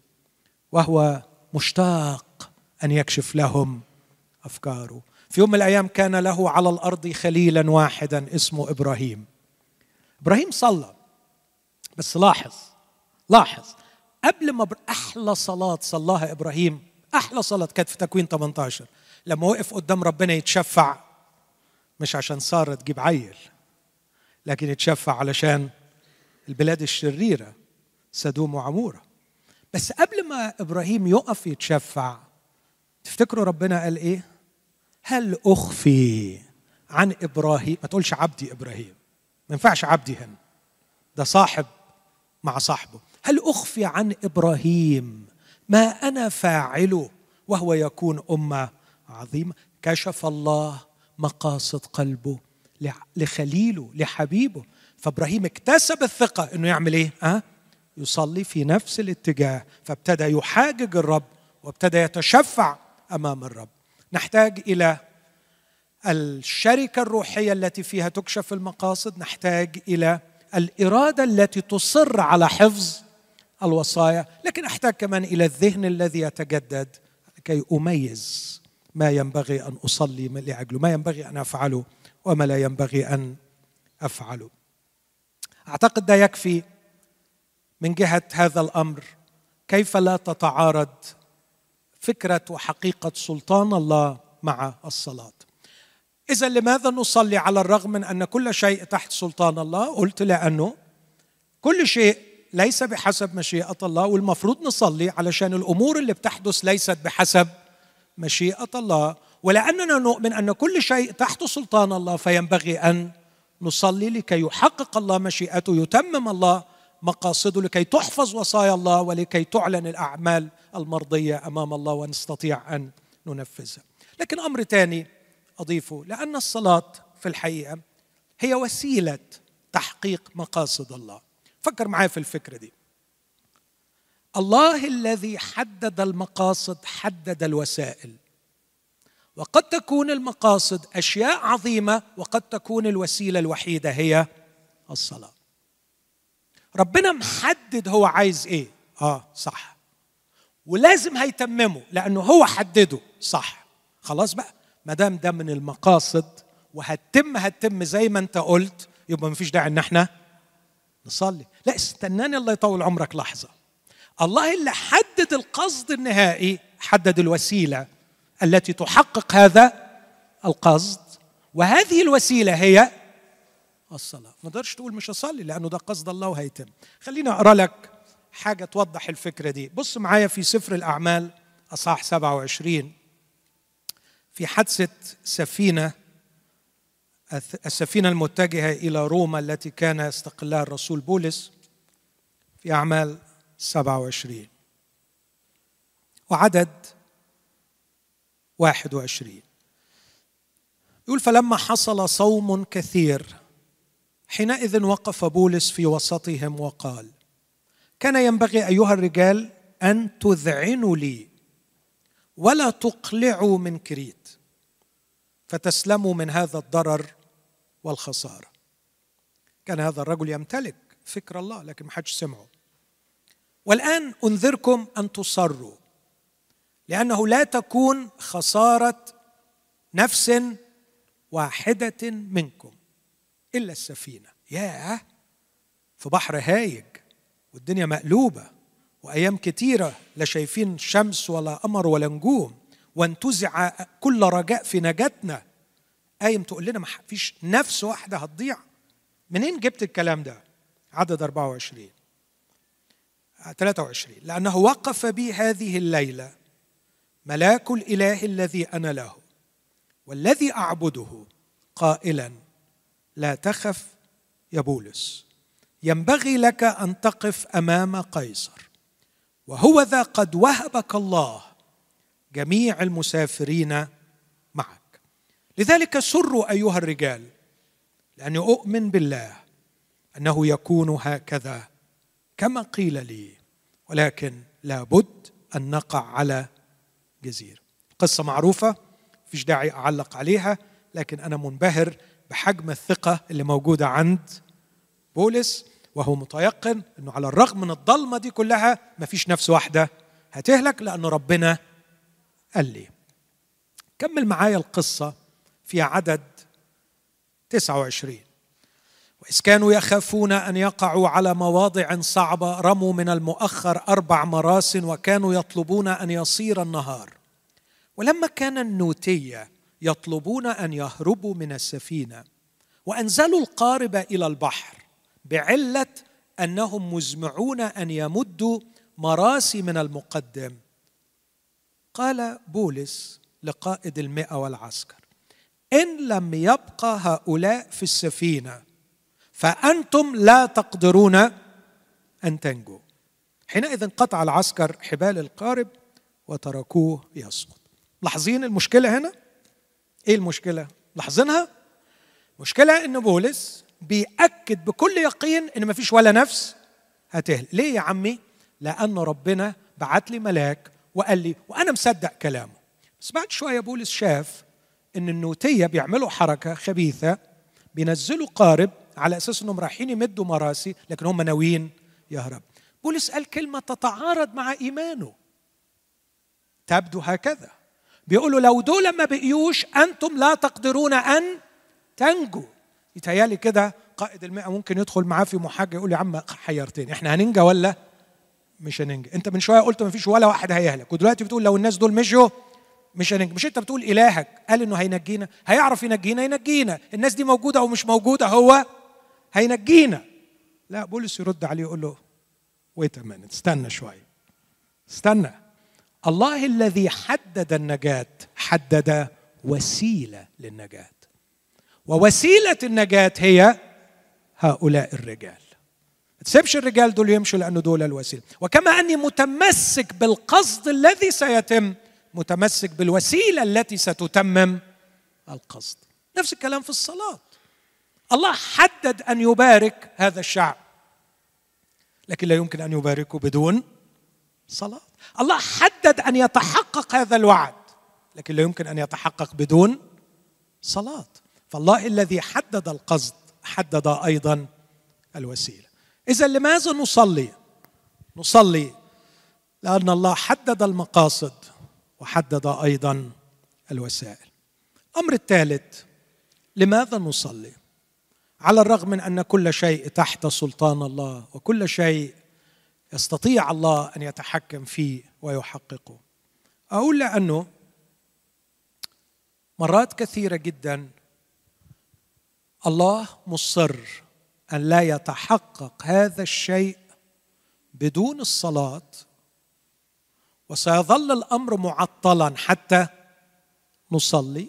وهو مشتاق أن يكشف لهم أفكاره. في يوم من الأيام كان له على الأرض خليلا واحدا اسمه إبراهيم. إبراهيم صلى بس لاحظ لاحظ قبل ما أحلى صلاة صلاها إبراهيم أحلى صلاة كانت في تكوين 18 لما وقف قدام ربنا يتشفع مش عشان سارة تجيب عيل لكن يتشفع علشان البلاد الشريرة سدوم وعمورة. بس قبل ما إبراهيم يقف يتشفع تفتكروا ربنا قال إيه؟ هل أخفي عن إبراهيم؟ ما تقولش عبدي إبراهيم ما ينفعش عبدي هنا. ده صاحب مع صاحبه. هل أخفي عن إبراهيم؟ ما أنا فاعله وهو يكون أمة عظيمه كشف الله مقاصد قلبه لخليله لحبيبه. فإبراهيم اكتسب الثقة إنه يعمل إيه؟ أه؟ يصلي في نفس الاتجاه. فابتدى يحاجج الرب وابتدى يتشفع أمام الرب. نحتاج إلى الشركة الروحية التي فيها تكشف المقاصد. نحتاج إلى الإرادة التي تصر على حفظ الوصايا. لكن أحتاج كمان إلى الذهن الذي يتجدد لكي أميز. ما ينبغي أن أصلي لاجله ما ينبغي أن أفعله وما لا ينبغي أن أفعله. أعتقد ده يكفي من جهة هذا الأمر. كيف لا تتعارض فكرة وحقيقة سلطان الله مع الصلاة؟ إذا لماذا نصلي على الرغم من أن كل شيء تحت سلطان الله؟ قلت لأنه كل شيء ليس بحسب مشيئة الله والمفروض نصلي علشان الأمور اللي بتحدث ليست بحسب مشيئة الله ولأننا نؤمن أن كل شيء تحت سلطان الله فينبغي أن نصلي لكي يحقق الله مشيئته يتمم الله مقاصده لكي تحفظ وصايا الله ولكي تعلن الأعمال المرضية أمام الله ونستطيع أن ننفذها. لكن أمر ثاني أضيفه لأن الصلاة في الحقيقة هي وسيلة تحقيق مقاصد الله. فكر معايا في الفكرة دي. الله الذي حدد المقاصد حدد الوسائل. وقد تكون المقاصد أشياء عظيمة وقد تكون الوسيلة الوحيدة هي الصلاة. ربنا محدد هو عايز إيه. آه صح. ولازم هيتممه لأنه هو حدده. صح. خلاص بقى. ما دام ده من المقاصد وهتتم هتتم زي ما أنت قلت يبقى مفيش داعي إن إحنا نصلي. لا استناني الله يطول عمرك لحظة. الله اللي حدد القصد النهائي حدد الوسيلة التي تحقق هذا القصد. وهذه الوسيلة هي الصلاة. ما تقدرش تقول مش هصلي لأنه ده قصد الله وهيتم خليني أقرأ لك حاجة توضح الفكرة دي. بص معايا في سفر الأعمال أصحاح 27 في حادثة سفينة السفينة المتجهة إلى روما التي كان يستقلها الرسول بولس في أعمال 27 وعدد 21 يقول فلما حصل صوم كثير حينئذ وقف بولس في وسطهم وقال كان ينبغي أيها الرجال أن تذعنوا لي ولا تقلعوا من كريت فتسلموا من هذا الضرر والخسارة. كان هذا الرجل يمتلك فكر الله لكن ما حدش سمعه. والآن أنذركم أن تصروا لأنه لا تكون خسارة نفس واحدة منكم إلا السفينة. ياه! في بحر هايج والدنيا مقلوبة وأيام كتيرة لا شايفين شمس ولا قمر ولا نجوم وانتزع كل رجاء في نجاتنا. قايم تقول لنا ما فيش نفس واحدة هتضيع؟ منين جبت الكلام ده؟ عدد 24 23 لأنه وقف بي هذه الليلة ملاك الإله الذي أنا له والذي أعبده قائلا لا تخف يا بولس ينبغي لك أن تقف أمام قيصر وهو ذا قد وهبك الله جميع المسافرين معك. لذلك سروا أيها الرجال لاني اؤمن بالله أنه يكون هكذا كما قيل لي ولكن لابد أن نقع على جزيرة. قصة معروفة فيش داعي أعلق عليها لكن أنا منبهر بحجم الثقة اللي موجودة عند بولس وهو متيقن إنه على الرغم من الضلمة دي كلها ما فيش نفس واحدة هتهلك لأن ربنا قال لي. كمل معايا القصة في عدد 29 وإذ كانوا يخافون أن يقعوا على مواضع صعبة رموا من المؤخر أربع مراس وكانوا يطلبون أن يصير النهار. ولما كان النوتية يطلبون أن يهربوا من السفينة وأنزلوا القارب إلى البحر بعلة أنهم مزمعون أن يمدوا مراسي من المقدم. قال بولس لقائد المئة والعسكر إن لم يبقى هؤلاء في السفينة فأنتم لا تقدرون أن تنجوا حينئذ قطع العسكر حبال القارب وتركوه يسقط لاحظين المشكلة هنا؟ إيه المشكلة؟ لاحظينها؟ المشكلة إن بولس بيأكد بكل يقين إن مفيش ولا نفس هتهلك ليه يا عمي؟ لأن ربنا بعت لي ملاك وقال لي وأنا مصدق كلامه بس بعد شوية بولس شاف إن النوتية بيعملوا حركة خبيثة بينزلوا قارب على أساس إنهم رايحين يمدوا مراسي لكن هم ناويين يهرب. بولس قال كلمة تتعارض مع إيمانه. تبدو هكذا. بيقولوا لو دول ما بقيوش أنتم لا تقدرون أن تنجوا. يتهيألي كده قائد المئة ممكن يدخل معاه في محاجة يقول يا عم حيرتني. إحنا هننجى ولا مش هننجى؟ أنت من شوية قلت ما فيش ولا واحد هيهلك. ودلوقتي بتقول لو الناس دول مشوا مش هننجي مش أنت بتقول إلهك قال إنه هينجينا؟ هيعرف ينجينا؟ ينجينا. الناس دي موجودة أو مش موجودة؟ هو هينجينا. لا بولس يرد عليه يقول له ويت استنى شوية استنى. الله الذي حدد النجاة حدد وسيلة للنجاة. ووسيلة النجاة هي هؤلاء الرجال. ما تسيبش الرجال دول يمشوا لأنه دول الوسيلة. وكما أني متمسك بالقصد الذي سيتم متمسك بالوسيلة التي ستتمم القصد. نفس الكلام في الصلاة. الله حدد أن يبارك هذا الشعب. لكن لا يمكن أن يباركه بدون صلاة. الله حدد أن يتحقق هذا الوعد لكن لا يمكن أن يتحقق بدون صلاة. فالله الذي حدد القصد حدد أيضا الوسيلة. اذا لماذا نصلي؟ نصلي لأن الله حدد المقاصد وحدد أيضا الوسائل. الامر الثالث لماذا نصلي؟ على الرغم من أن كل شيء تحت سلطان الله وكل شيء يستطيع الله أن يتحكم فيه ويحققه. أقول لأنه مرات كثيرة جدا الله مصر أن لا يتحقق هذا الشيء بدون الصلاة وسيظل الأمر معطلا حتى نصلي.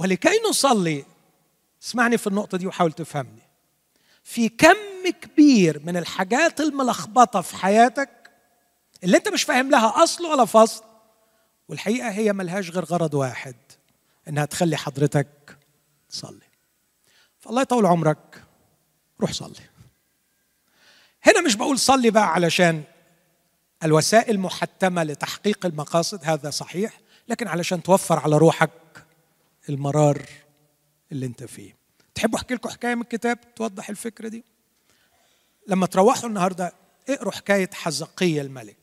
ولكي نصلي اسمعني في النقطة دي وحاول تفهمني. في كم كبير من الحاجات الملخبطة في حياتك اللي انت مش فاهم لها أصل ولا فصل والحقيقة هي ملهاش غير غرض واحد إنها تخلي حضرتك تصلي. فالله يطول عمرك روح صلي. هنا مش بقول صلي بقى علشان الوسائل محتمة لتحقيق المقاصد هذا صحيح لكن علشان توفر على روحك المرار اللي انت فيه. تحبوا احكي لكم حكاية من الكتاب توضح الفكرة دي؟ لما تروحوا النهارده اقروا حكاية حزقية الملك.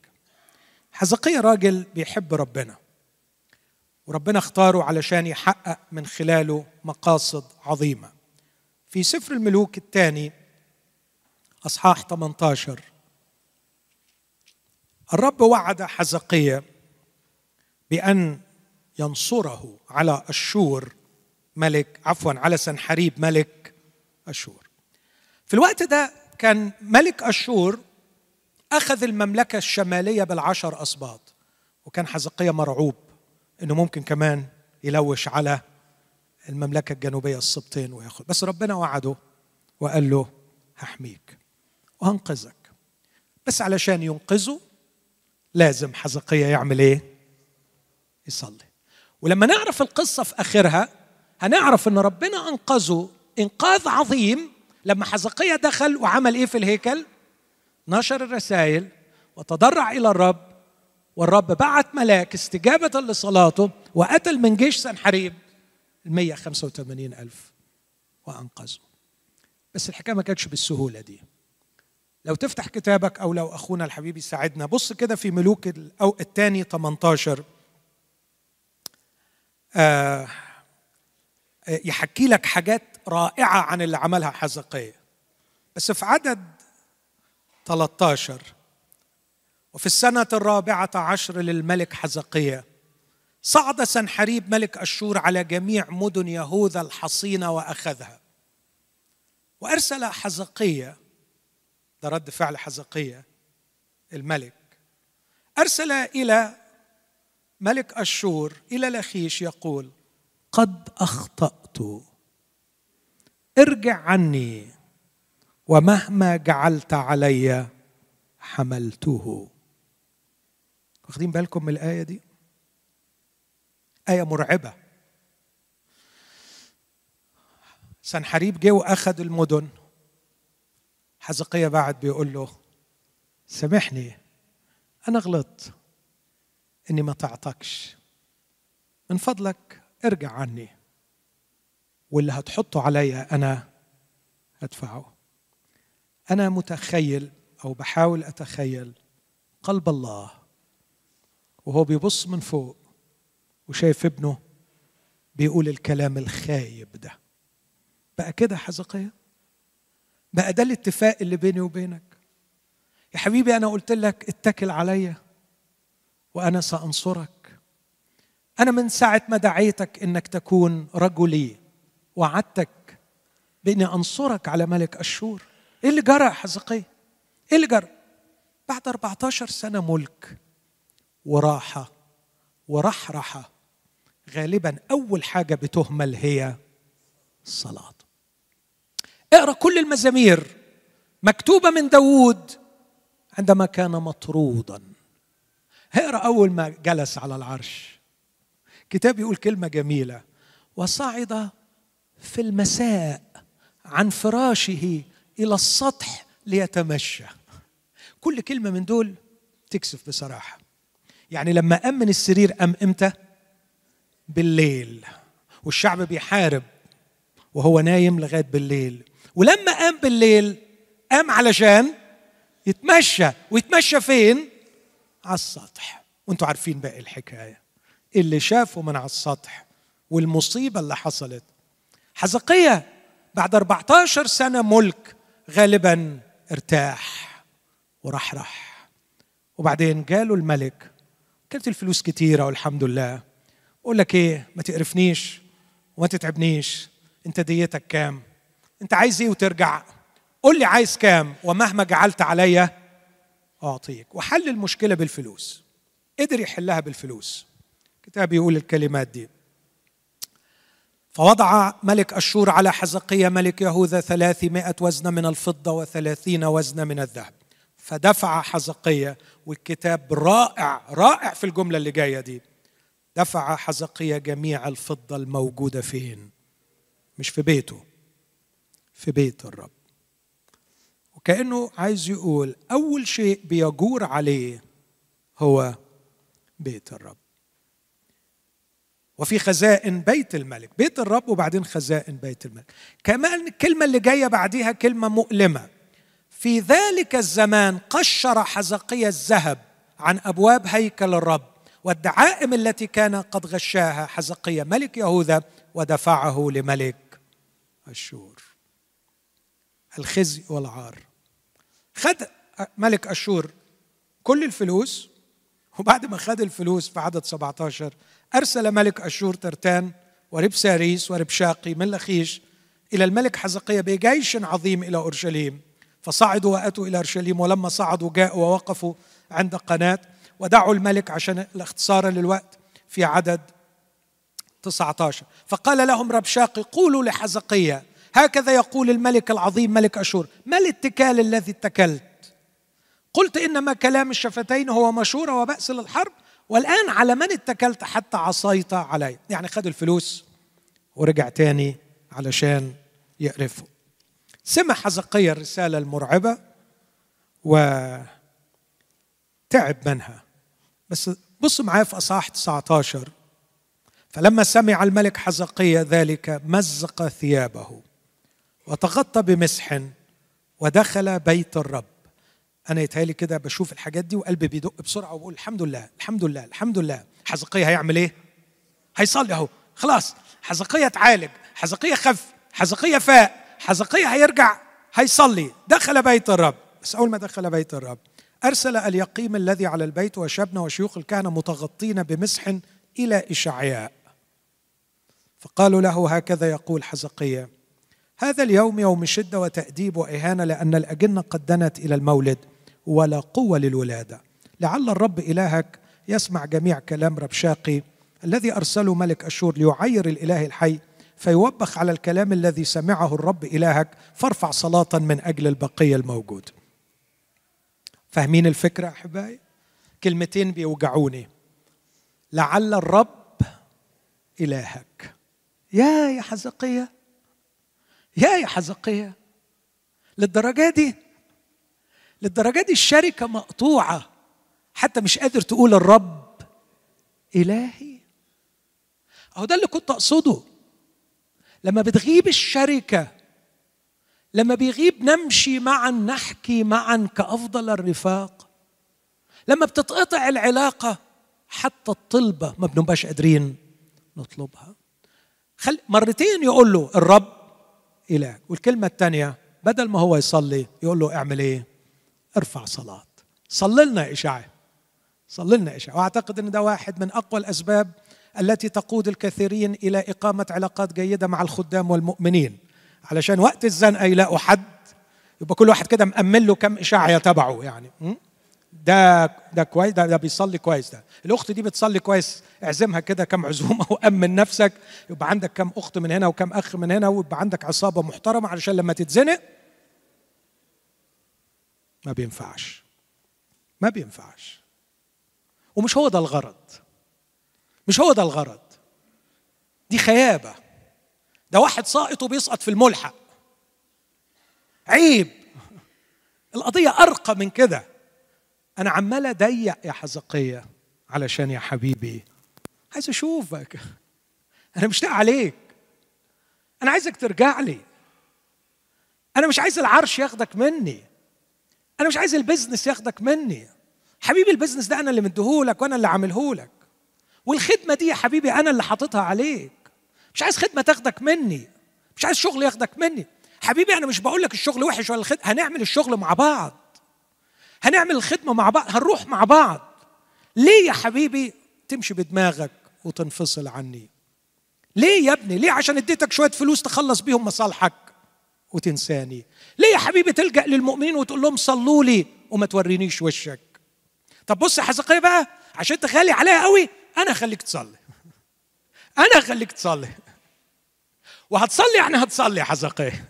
حزقية راجل بيحب ربنا. وربنا اختاره علشان يحقق من خلاله مقاصد عظيمة. في سفر الملوك الثاني أصحاح 18 الرب وعد حزقية بأن ينصره على أشور ملك عفوا على سنحريب ملك أشور في الوقت ده كان ملك أشور أخذ المملكة الشمالية بالعشر أسباط وكان حزقية مرعوب أنه ممكن كمان يلوش على المملكة الجنوبية السبطين وياخد. بس ربنا وعده وقال له هحميك وهنقذك. بس علشان ينقذه لازم حزقية يعمل إيه؟ يصلي. ولما نعرف القصة في آخرها هنعرف إن ربنا أنقذه. إنقاذ عظيم. لما حزقية دخل وعمل إيه في الهيكل؟ نشر الرسائل وتضرع إلى الرب والرب بعت ملاك استجابة لصلاته وقتل من جيش سنحريب ال 185 ألف وأنقذه. بس الحكاية ما كانتش بالسهولة دي. لو تفتح كتابك أو لو أخونا الحبيب يساعدنا بص كده في ملوك أو الثاني 18 آه يحكي لك حاجات رائعة عن اللي عملها حزقية. بس في عدد 13 وفي السنة الرابعة عشر للملك حزقية صعد سنحريب ملك أشور على جميع مدن يهوذا الحصينة وأخذها. وأرسل حزقية ده رد فعل حزقية الملك أرسل إلى ملك أشور إلى لخيش يقول قد أخطأت. ارجع عني ومهما جعلت علي حملته. واخدين بالكم من الآية دي؟ آية مرعبة. سنحريب جه وأخذ المدن. حزقية بعد بيقول له سامحني أنا غلطت. إني ما تعطكش من فضلك ارجع عني. واللي هتحطه عليا أنا هدفعه. أنا متخيل أو بحاول أتخيل قلب الله. وهو بيبص من فوق وشايف ابنه بيقول الكلام الخايب ده. بقى كده حزقية؟ بقى ده الاتفاق اللي بيني وبينك؟ يا حبيبي أنا قلت لك اتكل عليا. وأنا سأنصرك. أنا من ساعة ما دعيتك إنك تكون رجلي وعدتك بإني أنصرك على ملك أشور. إيه اللي جرى حزقية إيه اللي جرى؟ بعد 14 سنة ملك وراحة ورحرحة غالبا أول حاجة بتهمل هي الصلاة. اقرأ كل المزامير مكتوبة من داوود عندما كان مطرودا. اقرأ أول ما جلس على العرش. كتاب يقول كلمة جميلة. وصعد في المساء عن فراشه إلى السطح ليتمشى. كل كلمة من دول تكسف بصراحة. يعني لما قام من السرير قام إمتى؟ بالليل. والشعب بيحارب وهو نايم لغاية بالليل. ولما قام بالليل قام علشان يتمشى. ويتمشى فين؟ على السطح. وانتوا عارفين باقي الحكاية. اللي شافه من على السطح والمصيبة اللي حصلت. حزقية بعد 14 سنة ملك غالبا ارتاح ورحرح وبعدين جاله الملك كانت الفلوس كتيرة والحمد لله. بقول لك إيه ما تقرفنيش وما تتعبنيش. أنت ديتك كام؟ أنت عايز إيه وترجع؟ قول لي عايز كام؟ ومهما جعلت عليا أعطيك. وحل المشكلة بالفلوس. قدر يحلها بالفلوس. كتاب يقول الكلمات دي. فوضع ملك أشور على حزقية ملك يهوذا ثلاثمائة وزن من الفضة وثلاثين وزن من الذهب. فدفع حزقية والكتاب رائع رائع في الجملة اللي جاية دي. دفع حزقية جميع الفضة الموجودة فين؟ مش في بيته. في بيت الرب. وكأنه عايز يقول أول شيء بيجور عليه هو بيت الرب. وفي خزائن بيت الملك بيت الرب وبعدين خزائن بيت الملك. كمان الكلمة اللي جاية بعديها كلمة مؤلمة. في ذلك الزمان قشر حزقية الذهب عن أبواب هيكل الرب والدعائم التي كان قد غشاها حزقية ملك يهوذا ودفعه لملك أشور. الخزي والعار. خد ملك أشور كل الفلوس وبعد ما خد الفلوس في عدد 17 أرسل ملك أشور ترتان وربساريس وربشاقي من لخيش إلى الملك حزقية بجيش عظيم إلى أورشليم. فصعدوا وأتوا إلى أورشليم ولما صعدوا جاءوا ووقفوا عند قناة ودعوا الملك عشان الاختصار للوقت في عدد 19 فقال لهم ربشاقي قولوا لحزقية هكذا يقول الملك العظيم ملك أشور ما الاتكال الذي اتكلت؟ قلت إنما كلام الشفتين هو مشورة وبأس للحرب والآن على من اتكلت حتى عصيت علي. يعني خد الفلوس ورجع تاني علشان يقرفه. سمع حزقية الرسالة المرعبة وتعب منها. بس بص معايا في أصحاح 19 فلما سمع الملك حزقية ذلك مزق ثيابه. وتغطى بمسح ودخل بيت الرب. أنا يتهيألي كده بشوف الحاجات دي وقلبي بيدق بسرعة وبقول الحمد لله الحمد لله الحمد لله. حزقية هيعمل إيه؟ هيصلي أهو. خلاص. حزقية اتعالج حزقية خف حزقية فاق حزقية هيرجع هيصلي. دخل بيت الرب. بس أول ما دخل بيت الرب أرسل اليقيم الذي على البيت وشبنا وشيوخ الكهنة متغطين بمسح إلى إشعياء. فقالوا له هكذا يقول حزقية هذا اليوم يوم شدة وتأديب وإهانة لأن الأجنة قد دنت إلى المولد ولا قوة للولادة. لعل الرب إلهك يسمع جميع كلام ربشاقي الذي أرسله ملك أشور ليعير الإله الحي فيوبخ على الكلام الذي سمعه الرب إلهك فارفع صلاة من أجل البقية الموجود. فاهمين الفكرة أحبائي؟ كلمتين بيوجعوني. لعل الرب إلهك. يا يا حزقية. يا يا حزقية للدرجة دي؟ للدرجة دي الشركة مقطوعة حتى مش قادر تقول الرب إلهي. أهو ده اللي كنت أقصده. لما بتغيب الشركة لما بيغيب نمشي معا نحكي معا كأفضل الرفاق لما بتتقطع العلاقة حتى الطلبة ما بنبقاش قادرين نطلبها. خل مرتين يقول له الرب إله والكلمة الثانية بدل ما هو يصلي يقول له اعمل إيه؟ ارفع صلاة. صلي لنا إشاعة صلي لنا وأعتقد أن ده واحد من أقوى الأسباب التي تقود الكثيرين إلى إقامة علاقات جيدة مع الخدام والمؤمنين. علشان وقت الزنقة يلاقوا حد يبقى كل واحد كده مأمن له كم إشاعة يتبعه يعني. ده ده كويس ده, ده بيصلي كويس ده. الأخت دي بتصلي كويس اعزمها كده كم عزومة وأمن نفسك يبقى عندك كم أخت من هنا وكم أخ من هنا ويبقى عندك عصابة محترمة علشان لما تتزنق ما بينفعش. ما بينفعش. ومش هو ده الغرض. مش هو ده الغرض. دي خيابة. ده واحد ساقط وبيسقط في الملحق. عيب. القضية أرقى من كده. أنا عمال أضيق يا حزقية علشان يا حبيبي. عايز أشوفك. أنا مشتاق عليك. أنا عايزك ترجع لي. أنا مش عايز العرش ياخدك مني. أنا مش عايز ال business ياخدك مني. حبيبي ال business ده أنا اللي مديهولك وأنا اللي عاملهولك. والخدمة دي يا حبيبي أنا اللي حاططها عليك. مش عايز خدمة تاخدك مني. مش عايز شغل ياخدك مني. حبيبي أنا مش بقول لك الشغل وحش ولا الخدمه هنعمل الشغل مع بعض. هنعمل الخدمه مع بعض هنروح مع بعض. ليه يا حبيبي؟ تمشي بدماغك وتنفصل عني. ليه يا ابني؟ ليه عشان اديتك شوية فلوس تخلص بيهم مصالحك وتنساني؟ ليه يا حبيبي تلجأ للمؤمنين وتقول لهم صلوا لي وما تورينيش وشك؟ طب بص يا حزقية بقى عشان غالي عليا قوي أنا أخليك تصلي. أنا أخليك تصلي. وهتصلي يعني هتصلي يا حزقية.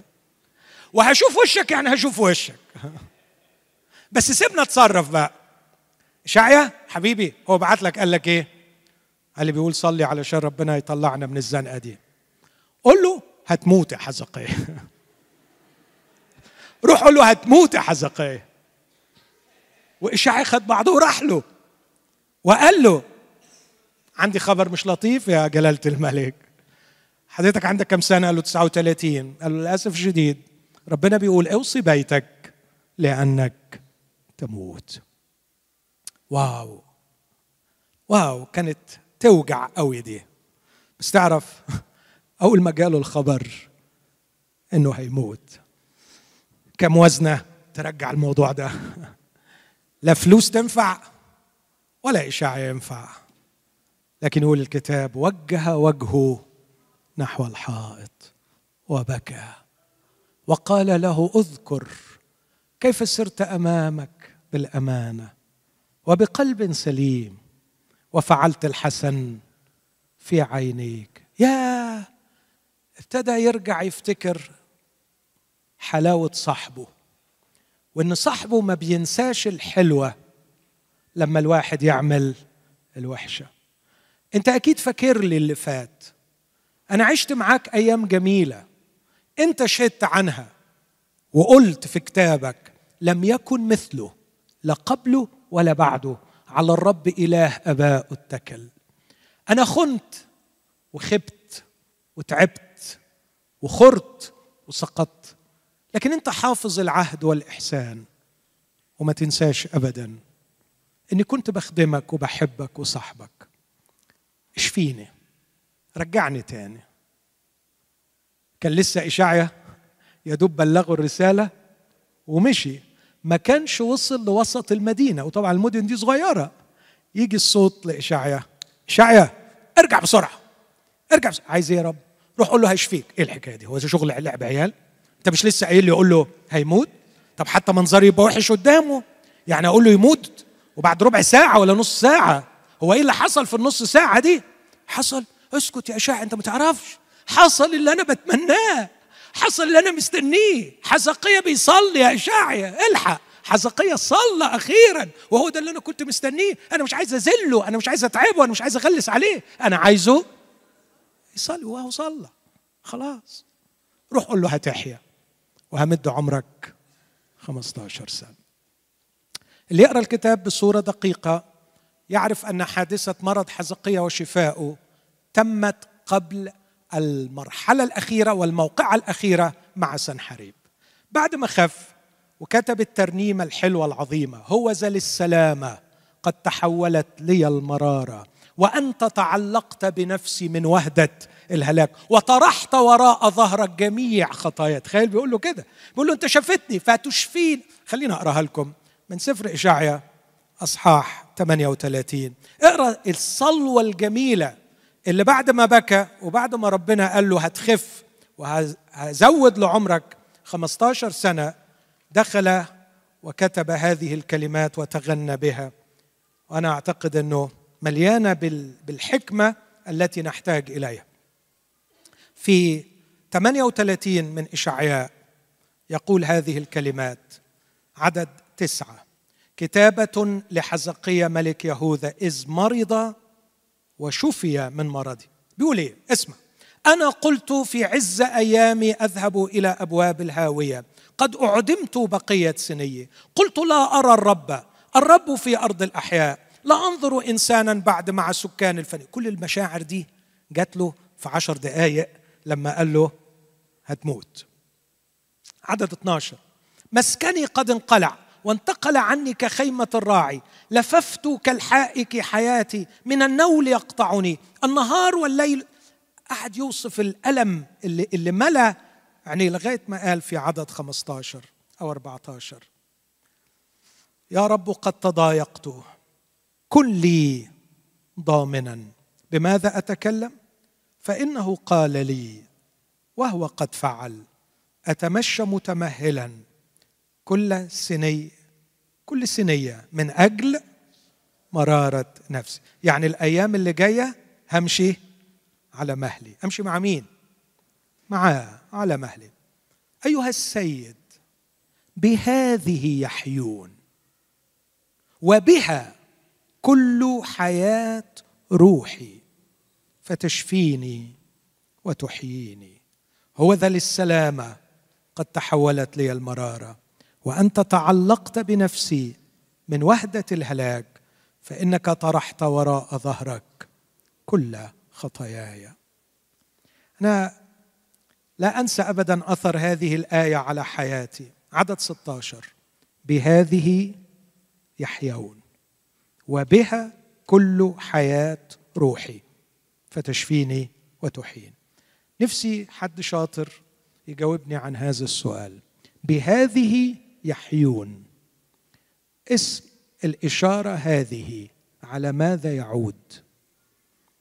وهشوف وشك يعني هشوف وشك. بس سيبنا اتصرف بقى. شعيا حبيبي هو بعت لك قال لك إيه؟ قال لي بيقول صلي علشان ربنا يطلعنا من الزنقة دي. قول له هتموت يا حزقية. روح قول له هتموت يا حزقية. وإشعيا خد بعضه وراح له. وقال له عندي خبر مش لطيف يا جلالة الملك. حضرتك عندك كم سنة؟ قال له 39 قال له للأسف الشديد ربنا بيقول أوصي بيتك لأنك تموت. واو. واو كانت توجع قوي دي. بس تعرف أول ما جاله الخبر إنه هيموت كم وزنة ترجع الموضوع ده؟ لا فلوس تنفع ولا إشاعة ينفع. لكن يقول الكتاب وجه وجهه نحو الحائط وبكى. وقال له أذكر كيف سرت أمامك بالأمانة وبقلب سليم وفعلت الحسن في عينيك. يا! ابتدى يرجع يفتكر حلاوة صاحبه وإن صاحبه ما بينساش الحلوة لما الواحد يعمل الوحشة. أنت أكيد فاكر لي اللي فات. أنا عشت معاك أيام جميلة. أنت شهدت عنها وقلت في كتابك لم يكن مثله. لا قبله ولا بعده على الرب إله اباء أتكل. أنا خنت وخبت وتعبت وخرت وسقطت. لكن أنت حافظ العهد والإحسان. وما تنساش ابدا إني كنت بخدمك وبحبك وصاحبك. اشفيني رجعني تاني. كان لسه إشاعية يا دوب بلغوا الرسالة ومشي. ما كانش وصل لوسط المدينة وطبعا المدن دي صغيرة. يجي الصوت لإشاعية إشاعية ارجع بسرعة. ارجع بسرعة. عايز إيه يا رب؟ روح قول له هيشفيك. إيه الحكاية دي؟ هو شغل لعب عيال؟ أنت مش لسه قايل لي يقول له هيموت؟ طب حتى منظري يبقى وحش قدامه. يعني أقول له يموت وبعد ربع ساعة ولا نص ساعة. هو إيه اللي حصل في النص ساعة دي؟ حصل. اسكت يا اشاعي أنت ما تعرفش. حصل اللي أنا بتمناه. حصل اللي أنا مستنيه. حزقية بيصلي يا إشاعية. الحق. حزقية صلى أخيرا. وهو ده اللي أنا كنت مستنيه. أنا مش عايز أذله. أنا مش عايز أتعبه. أنا مش عايز أغلس عليه. أنا عايزه يصلي وهو صلى. خلاص. روح قول له هتحيا. وهمد عمرك 15 سنة. اللي يقرأ الكتاب بصورة دقيقة يعرف أن حادثة مرض حزقية وشفاؤه تمت قبل المرحلة الأخيرة والموقعة الأخيرة مع سنحريب. بعد ما خف وكتب الترنيمة الحلوة العظيمة هو ذا للسلامه قد تحولت لي المرارة وأنت تعلقت بنفسي من وهدة الهلاك وطرحت وراء ظهرك جميع خطايا. تخيل بيقول له كده. بيقول له أنت شفتني فتشفين خلينا أقرأها لكم من سفر إشعيا أصحاح 38 اقرأ الصلوة الجميلة اللي بعد ما بكى وبعد ما ربنا قال له هتخف وهزود لعمرك 15 سنة دخل وكتب هذه الكلمات وتغنى بها. وأنا أعتقد إنه مليانة بالحكمة التي نحتاج إليها. في 38 من إشعياء يقول هذه الكلمات. عدد تسعة. كتابة لحزقية ملك يهوذا إذ مرض وشفي من مرضه بيقول إيه؟ اسمع. أنا قلت في عز أيامي أذهب إلى أبواب الهاوية. قد أعدمت بقية سني قلت لا أرى الرب. الرب في أرض الأحياء. لا أنظر إنسانا بعد مع سكان الفن كل المشاعر دي جات له في عشر دقائق لما قال له هتموت. عدد 12 مسكني قد انقلع. وانتقل عني كخيمة الراعي. لففت كالحائك حياتي من النول يقطعني. النهار والليل قعد يوصف الألم اللي, اللي ملا. يعني لغاية ما قال في عدد 15 أو 14 يا رب قد تضايقت كن لي ضامنا. بماذا أتكلم؟ فإنه قال لي وهو قد فعل. أتمشى متمهلا. كل سني كل سنية من أجل مرارة نفسي يعني الأيام اللي جاية همشي على مهلي. أمشي مع مين؟ معاه على مهلي. أيها السيد بهذه يحيون وبها كل حياة روحي فتشفيني وتحييني. هو ذا للسلامة قد تحولت لي المرارة. وانت تعلقت بنفسي من وهده الهلاك فإنك طرحت وراء ظهرك كل خطاياي. أنا لا أنسى ابدا أثر هذه الآية على حياتي. عدد 16 بهذه يحيون وبها كل حياة روحي فتشفيني وتحين نفسي حد شاطر يجاوبني عن هذا السؤال. بهذه يحيون. اسم الإشارة هذه على ماذا يعود؟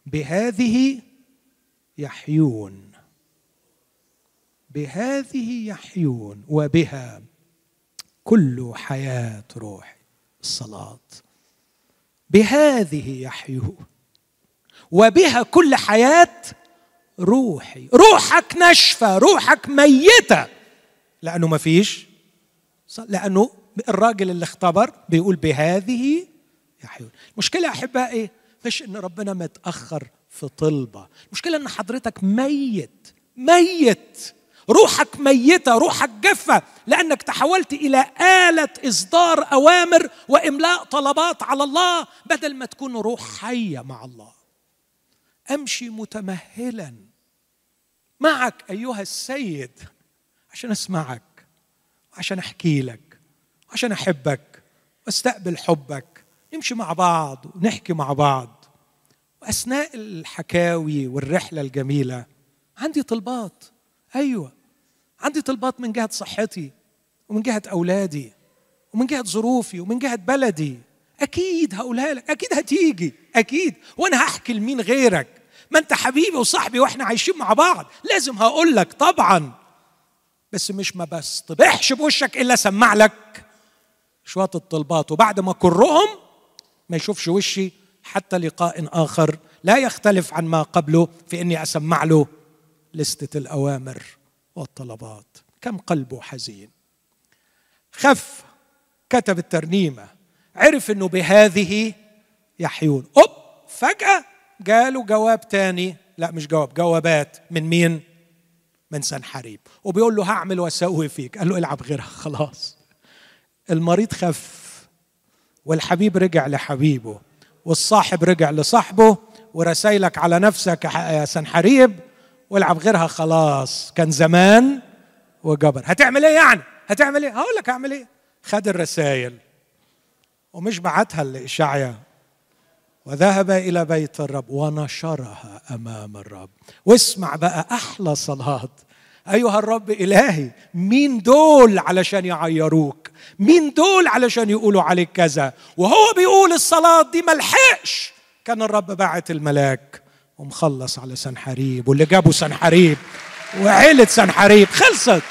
بهذه يحيون. بهذه يحيون وبها كل حياة روح الصلاة. بهذه يحيون وبها كل حياة روحي. روحك ناشفة روحك ميتة. لأنه ما فيش لأنه الراجل اللي اختبر بيقول بهذه يحيون المشكلة أحبها إيه؟ مش إن ربنا متأخر في طلبة؟ المشكلة إن حضرتك ميت ميت. روحك ميتة روحك جافه لأنك تحولت إلى آلة إصدار أوامر وإملاء طلبات على الله بدل ما تكون روح حية مع الله. أمشي متمهلا. معك أيها السيد. عشان أسمعك. عشان أحكي لك عشان أحبك وأستقبل حبك نمشي مع بعض ونحكي مع بعض. وأثناء الحكاوي والرحلة الجميلة عندي طلبات. أيوه عندي طلبات من جهة صحتي ومن جهة أولادي ومن جهة ظروفي ومن جهة بلدي. أكيد هقولها لك أكيد هتيجي أكيد. وأنا هحكي لمين غيرك؟ ما أنت حبيبي وصاحبي وإحنا عايشين مع بعض. لازم هقول لك طبعا. بس مش ما بصطبحش بوشك إلا اسمع لك شوية الطلبات وبعد ما كرهم ما يشوفش وشي حتى لقاء آخر لا يختلف عن ما قبله في إني أسمع له لستة الأوامر والطلبات. كم قلبه حزين. خف كتب الترنيمة عرف إنه بهذه يحيون. أوب فجأة جاله جواب تاني. لا مش جواب جوابات. من مين؟ من سنحريب وبيقول له هعمل واسوي فيك. قال له العب غيرها خلاص. المريض خف والحبيب رجع لحبيبه والصاحب رجع لصاحبه ورسايلك على نفسك يا سنحريب والعب غيرها. خلاص. كان زمان وجبر هتعمل إيه يعني؟ هتعمل إيه؟ هقول لك اعمل إيه؟ خد الرسائل ومش بعتها لإشعيا. وذهب إلى بيت الرب ونشرها أمام الرب. واسمع بقى أحلى صلاة. أيها الرب إلهي مين دول علشان يعيروك؟ مين دول علشان يقولوا عليك كذا؟ وهو بيقول الصلاة دي ملحقش. كان الرب باعت الملاك ومخلص على سنحريب واللي جابوا سنحريب وعيلة سنحريب خلصت.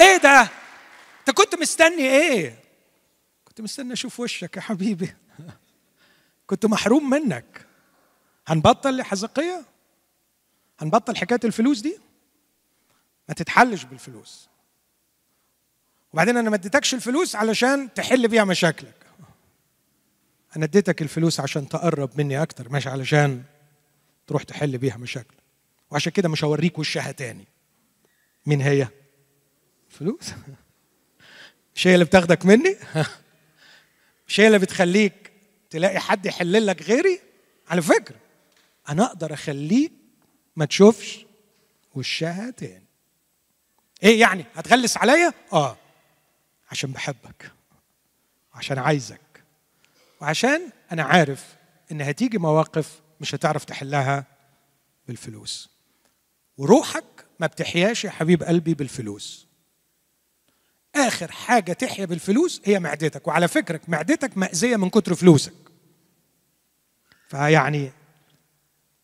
إيه ده؟ أنت كنت مستني إيه؟ كنت مستني أشوف وشك يا حبيبي. كنت محروم منك. هنبطل لحزقية هنبطل حكاية الفلوس دي؟ ما تتحلش بالفلوس. وبعدين أنا ما اديتكش الفلوس علشان تحل بيها مشاكلك. أنا اديتك الفلوس عشان تقرب مني أكتر مش علشان تروح تحل بيها مشاكل وعشان كده مش هوريك وشها تاني. مين هي؟ فلوس؟ مش هي اللي بتاخدك مني؟ مش هي اللي بتخليك تلاقي حد يحل لك غيري؟ على فكرة أنا أقدر أخليك ما تشوفش وشها تاني. إيه يعني؟ هتغلس عليا؟ آه عشان بحبك عشان عايزك وعشان أنا عارف إن هتيجي مواقف مش هتعرف تحلها بالفلوس. وروحك ما بتحياش يا حبيب قلبي بالفلوس. آخر حاجة تحيا بالفلوس هي معدتك وعلى فكرك معدتك مأذية من كتر فلوسك. فيعني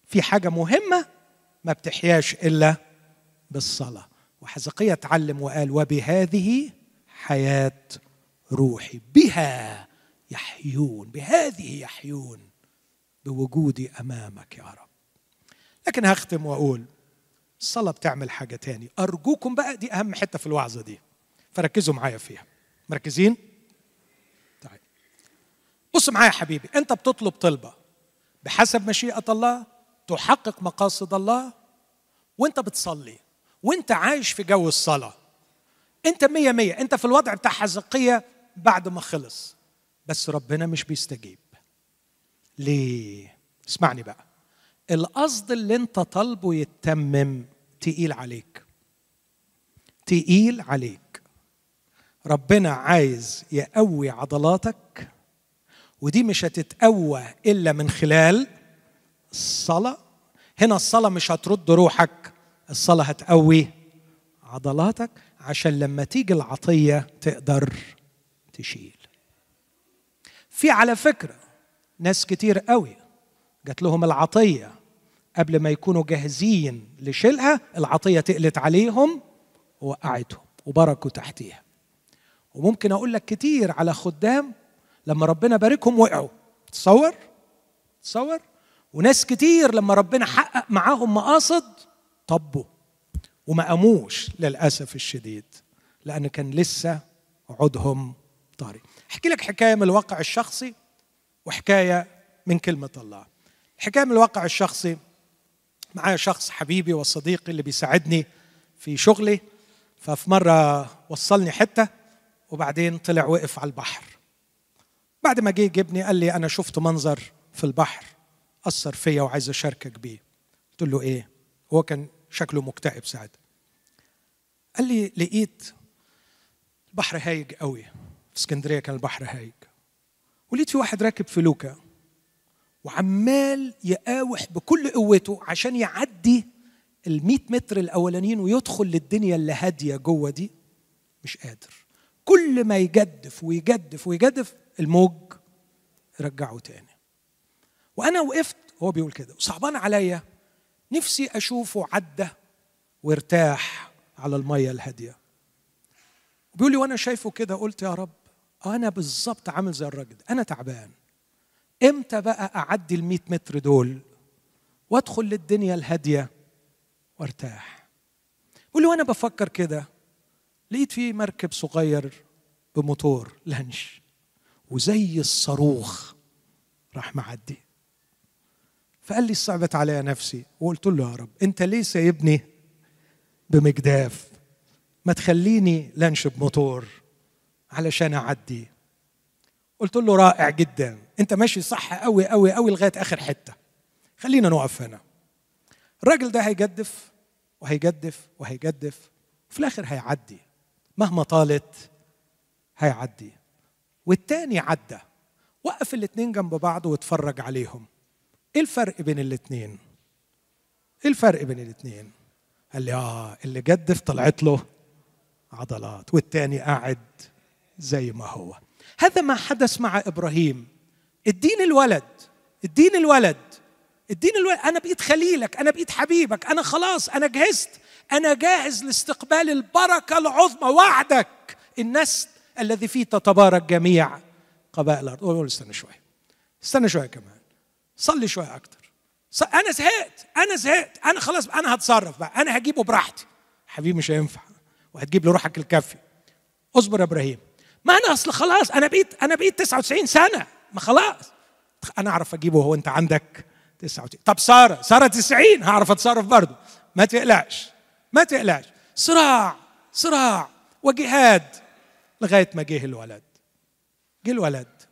في حاجة مهمة ما بتحياش إلا بالصلاة. وحزقية اتعلم وقال وبهذه حياة روحي بها يحيون بهذه يحيون بوجودي أمامك يا رب. لكن هختم وأقول الصلاة بتعمل حاجة تاني. أرجوكم بقى دي أهم حتة في الوعظة دي. فركزوا معايا فيها. مركزين؟ طيب. بص معايا يا حبيبي أنت بتطلب طلبة. بحسب مشيئة الله تحقق مقاصد الله وانت بتصلي وانت عايش في جو الصلاة. انت مية مية انت في الوضع بتاع حزقية بعد ما خلص. بس ربنا مش بيستجيب. ليه؟ اسمعني بقى. القصد اللي انت طالبه يتمم تقيل عليك. تقيل عليك. ربنا عايز يقوي عضلاتك ودي مش هتتقوى إلا من خلال الصلاة. هنا الصلاة مش هترد روحك الصلاة هتقوي عضلاتك عشان لما تيجي العطية تقدر تشيل. في على فكرة ناس كتير قوي جات لهم العطية قبل ما يكونوا جاهزين لشيلها العطية تقلت عليهم ووقعتهم وبركوا تحتيها. وممكن أقول لك كتير على خدام لما ربنا باركهم وقعوا. تصور؟ تصور؟ وناس كتير لما ربنا حقق معاهم مقاصد طبوا وما قاموش للأسف الشديد لأن كان لسه عودهم طاري أحكي لك حكاية من الواقع الشخصي وحكاية من كلمة الله. حكايه من الواقع الشخصي معايا شخص حبيبي وصديقي اللي بيساعدني في شغلي ففي مرة وصلني حتة وبعدين طلع وقف على البحر. بعد ما جه يجيبني قال لي أنا شفت منظر في البحر أثر فيا وعايز أشاركك بيه. قلت له إيه؟ هو كان شكله مكتئب ساعتها. قال لي لقيت البحر هايج قوي. في اسكندرية كان البحر هايج. ولقيت في واحد راكب فلوكه وعمال يقاوح بكل قوته عشان يعدي ال 100 متر الأولانيين ويدخل للدنيا اللي هادية جوه دي. مش قادر. كل ما يجدف ويجدف ويجدف الموج رجعه تاني. وأنا وقفت هو بيقول كده وصعبان عليا نفسي أشوفه عدى وارتاح على المية الهادية. بيقول لي وأنا شايفه كده قلت يا رب أنا بالظبط عامل زي الراجل أنا تعبان. إمتى بقى أعدي ال 100 متر دول؟ وأدخل للدنيا الهادية وأرتاح. بيقول لي وأنا بفكر كده لقيت في مركب صغير بموتور لانش وزي الصاروخ راح معدي. فقال لي صعبت عليا نفسي وقلت له يا رب انت ليه سايبني بمجداف؟ ما تخليني لانش بموتور علشان أعدي. قلت له رائع جدا انت ماشي صح قوي قوي قوي لغاية آخر حتة. خلينا نقف هنا. الراجل ده هيجدف وهيجدف وهيجدف وفي الآخر هيعدي. مهما طالت هيعدي. والتاني عدى. وقف الاتنين جنب بعض واتفرج عليهم. إيه الفرق بين الاتنين؟ إيه الفرق بين الاتنين؟ قال لي آه اللي جدف طلعت له عضلات والتاني قاعد زي ما هو. هذا ما حدث مع إبراهيم. اديني الولد اديني الولد اديني الولد. أنا بقيت خليلك أنا بقيت حبيبك أنا خلاص أنا جهزت. أنا جاهز لاستقبال البركة العظمى. وعدك النسل الذي فيه تتبارك جميع قبائل الأرض. قول استنى شوية. استنى شوية كمان. صلي شوية أكتر. أنا زهقت. أنا زهقت. أنا خلاص أنا هتصرف بقى. أنا هجيبه براحتي. حبيبي مش هينفع. وهتجيب له روحك الكافي. اصبر يا إبراهيم. ما أنا أصل خلاص أنا بقيت أنا بقيت 99 سنة. ما خلاص. أنا أعرف أجيبه وهو أنت عندك 99 طب سارة. سارة 90 هعرف أتصرف برضه. ما تقلقش. ما تقلقش. صراع. صراع. وجهاد. لغاية ما جه الولد. جه الولد.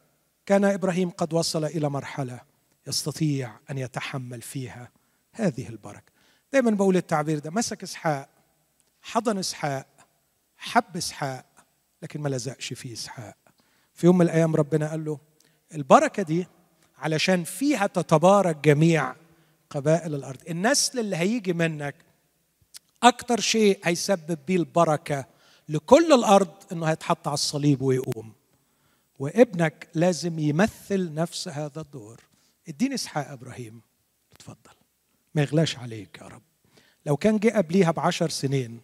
كان إبراهيم قد وصل إلى مرحلة يستطيع أن يتحمل فيها هذه البركة. دايما بقول التعبير ده مسك إسحاق حضن إسحاق حب إسحاق لكن ما لزقش فيه إسحاق. في يوم من الأيام ربنا قال له البركة دي علشان فيها تتبارك جميع قبائل الأرض. النسل اللي هيجي منك أكتر شيء هيسبب بيه البركة لكل الأرض إنه هيتحط على الصليب ويقوم. وابنك لازم يمثل نفس هذا الدور. اديني إسحاق إبراهيم. اتفضل. ما يغلاش عليك يا رب. لو كان جه قبليها بعشر سنين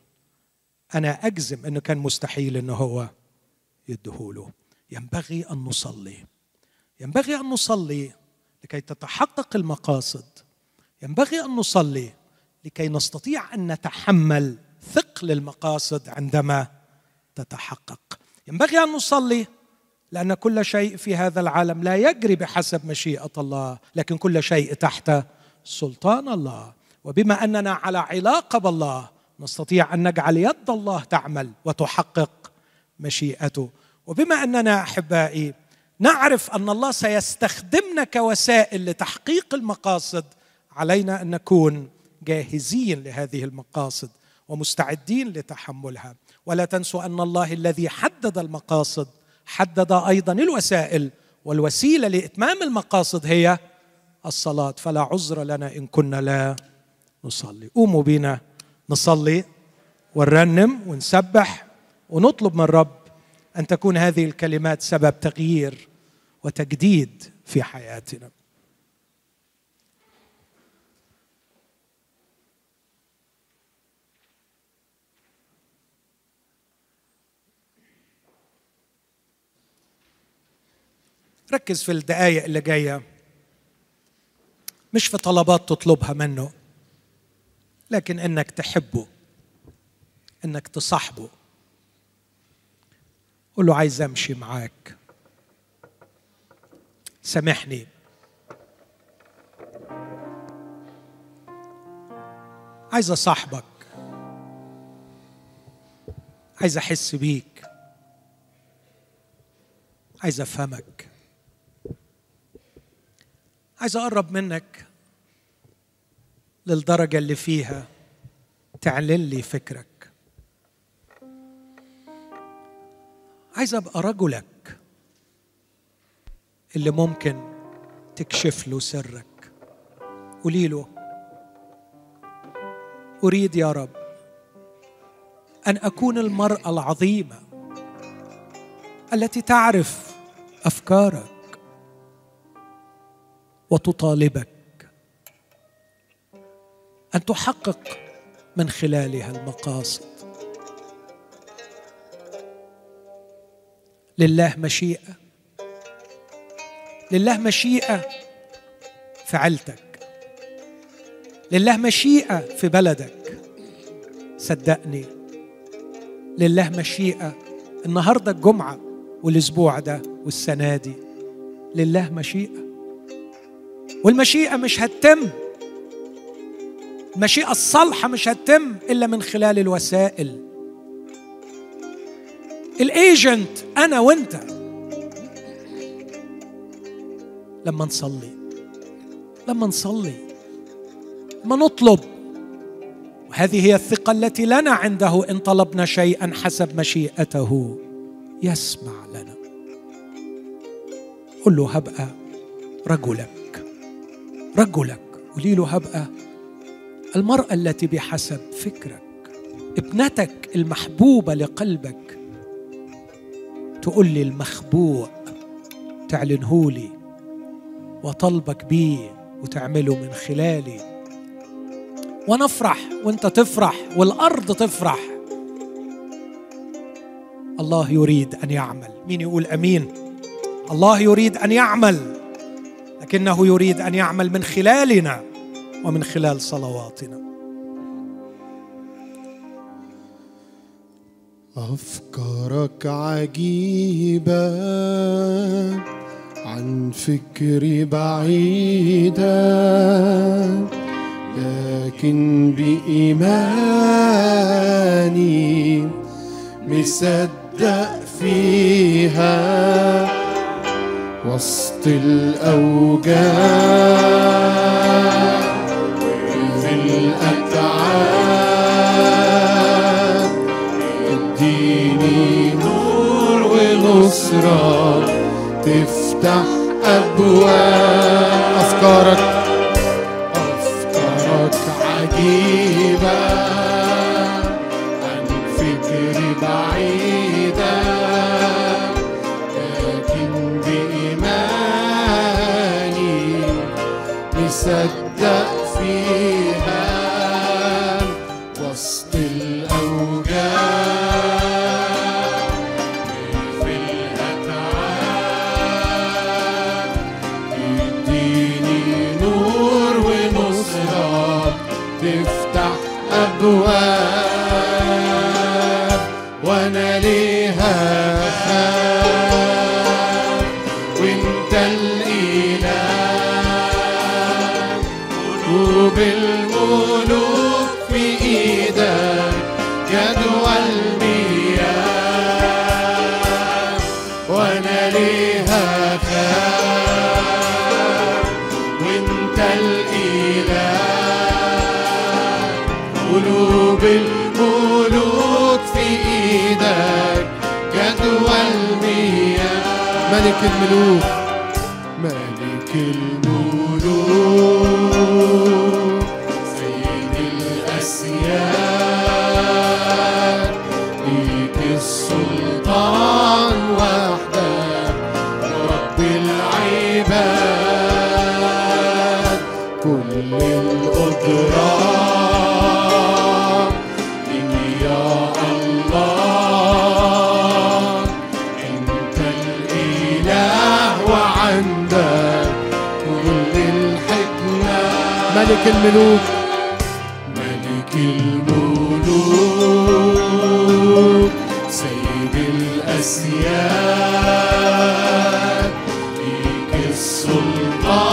أنا أجزم إنه كان مستحيل إنه هو يديهوله ينبغي أن نصلي. ينبغي أن نصلي لكي تتحقق المقاصد. ينبغي أن نصلي لكي نستطيع أن نتحمل ثقل المقاصد عندما تتحقق. ينبغي أن نصلي لأن كل شيء في هذا العالم لا يجري بحسب مشيئة الله لكن كل شيء تحت سلطان الله. وبما أننا على علاقة بالله نستطيع أن نجعل يد الله تعمل وتحقق مشيئته. وبما أننا أحبائي نعرف أن الله سيستخدمنا كوسائل لتحقيق المقاصد. علينا أن نكون جاهزين لهذه المقاصد. ومستعدين لتحملها. ولا تنسوا أن الله الذي حدد المقاصد حدد أيضا الوسائل والوسيلة لإتمام المقاصد هي الصلاة. فلا عذر لنا إن كنا لا نصلي. قوموا بنا نصلي ونرنم ونسبح ونطلب من الرب أن تكون هذه الكلمات سبب تغيير وتجديد في حياتنا. ركز في الدقائق اللي جاية. مش في طلبات تطلبها منه لكن إنك تحبه إنك تصاحبه. قول له عايز أمشي معاك. سامحني. عايز أصاحبك. عايز أحس بيك. عايز أفهمك. عايز أقرب منك للدرجة اللي فيها تعلن لي فكرك. عايز أبقى رجلك اللي ممكن تكشف له سرك. قولي له أريد يا رب أن أكون المرأة العظيمة التي تعرف أفكارك. وتطالبك أن تحقق من خلالها المقاصد. لله مشيئة. لله مشيئة في عيلتك لله مشيئة في بلدك. صدقني. لله مشيئة النهارده الجمعة والأسبوع ده والسنة دي. لله مشيئة. والمشيئة مش هتتم. المشيئه الصالحه مش هتتم إلا من خلال الوسائل. الايجنت أنا وأنت. لما نصلي لما نصلي لما نطلب. وهذه هي الثقة التي لنا عنده إن طلبنا شيئا حسب مشيئته. يسمع لنا. قل له هبقى رجلك رجلك قولي له هبقى. المرأة التي بحسب فكرك ابنتك المحبوبة لقلبك تقول لي المخبوء تعلنهولي وطلبك بيه وتعمله من خلالي. ونفرح وانت تفرح والأرض تفرح. الله يريد أن يعمل. مين يقول أمين؟ الله يريد أن يعمل. لكنه يريد أن يعمل من خلالنا ومن خلال صلواتنا. أفكارك عجيبة عن فكري بعيدة لكن بإيماني مصدق فيها. وسط الأوجاع وفي الأتعاب اديني نور ونصرة تفتح أبواب. أفكارك عجيبة. ملك الملوك ملك الملوك. ملك الملوك. سيد الأسياد. ليك السلطان.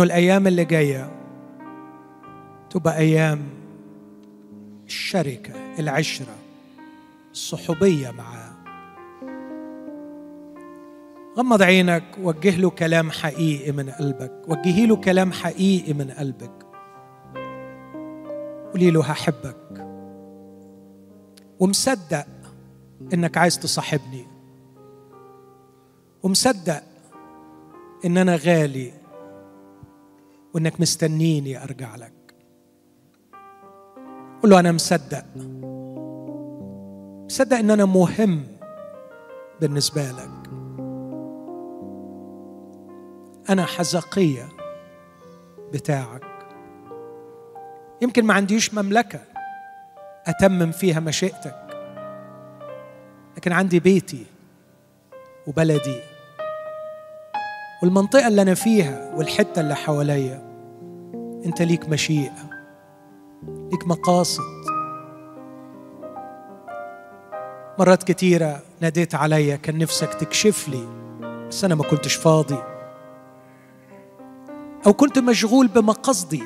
إنه الأيام اللي جاية تبقى أيام الشركة العشرة الصحوبية معاه. غمض عينك وجه له كلام حقيقي من قلبك. وجهي له كلام حقيقي من قلبك. قولي له هحبك. ومصدق إنك عايز تصاحبني. ومصدق إن أنا غالي. وإنك مستنيني أرجع لك. قول له أنا مصدق. مصدق إن أنا مهم بالنسبة لك. أنا حزقية بتاعك. يمكن ما عنديش مملكة أتمم فيها مشيئتك لكن عندي بيتي وبلدي. والمنطقة اللي أنا فيها والحتة اللي حواليا أنت ليك مشيئة ليك مقاصد. مرات كتيرة ناديت عليا كان نفسك تكشف لي بس أنا ما كنتش فاضي. أو كنت مشغول بمقاصدي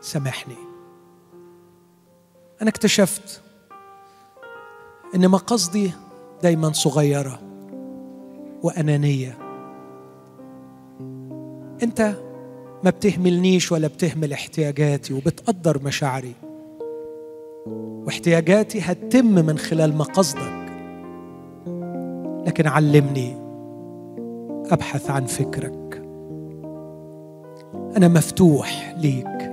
سامحني. أنا اكتشفت إن مقاصدي دايما صغيرة. وأنانية. أنت ما بتهملنيش ولا بتهمل احتياجاتي وبتقدر مشاعري. واحتياجاتي هتتم من خلال مقاصدك لكن علمني أبحث عن فكرك. أنا مفتوح ليك.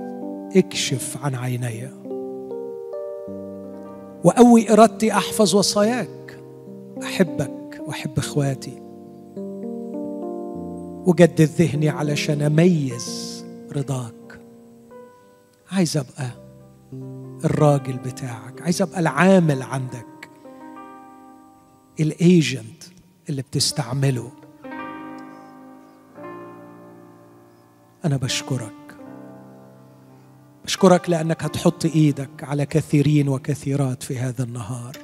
اكشف عن عيني. وقوي إرادتي أحفظ وصاياك. أحبك وأحب إخواتي. وجدد ذهني علشان أميز رضاك. عايز أبقى الراجل بتاعك عايز أبقى العامل عندك. الايجنت اللي بتستعمله. أنا بشكرك. بشكرك لأنك هتحط إيدك على كثيرين وكثيرات في هذا النهار.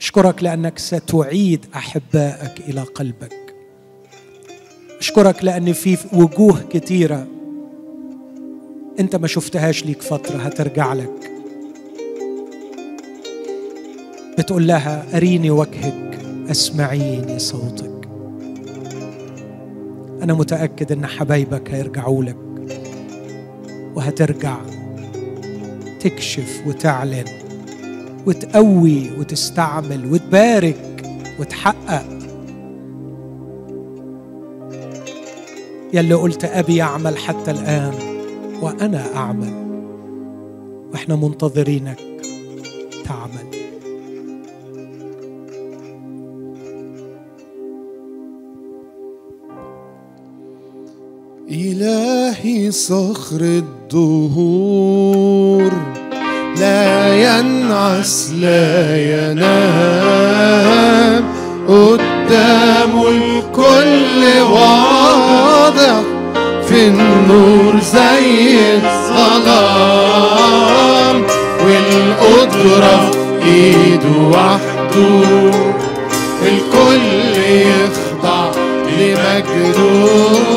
أشكرك لأنك ستعيد أحبائك إلى قلبك. أشكرك لأن في وجوه كتيرة أنت ما شفتهاش ليك فترة هترجع لك. بتقول لها أريني وجهك أسمعيني صوتك. أنا متأكد إن حبايبك هيرجعوا لك وهترجع تكشف وتعلن وتقوي وتستعمل وتبارك وتحقق. يلي قلت أبي يعمل حتى الآن وأنا أعمل. وإحنا منتظرينك تعمل. إلهي صخر الدهور لا ينعس لا ينام. قدامه الكل واضح في النور زي الظلام والقدرة في ايده وحده. الكل مجده ولأني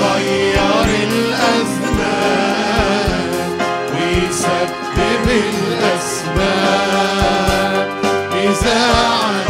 يغير الأزمان. ويسبب الأسباب إذا عداني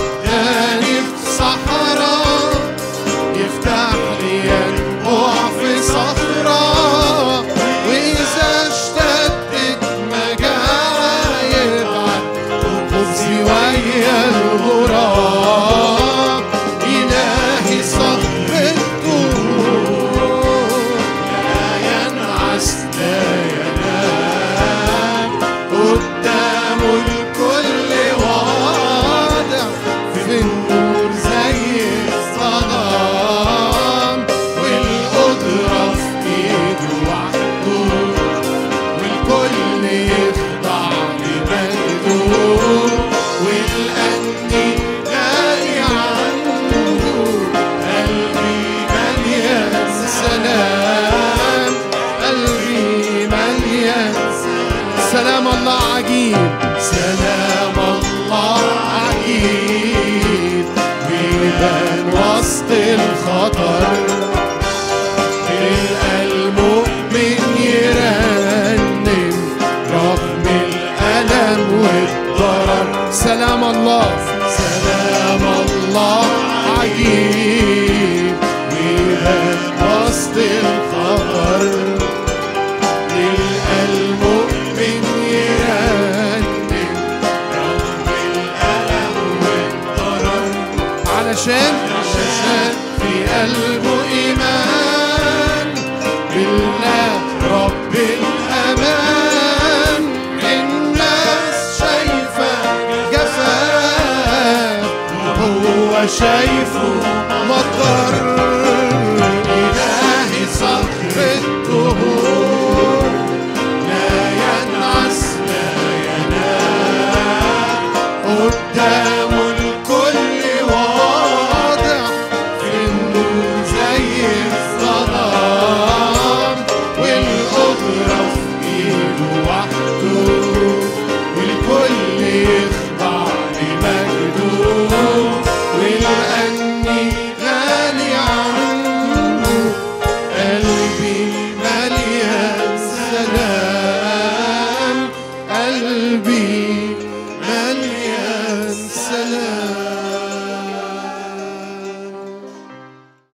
شايفه مطر.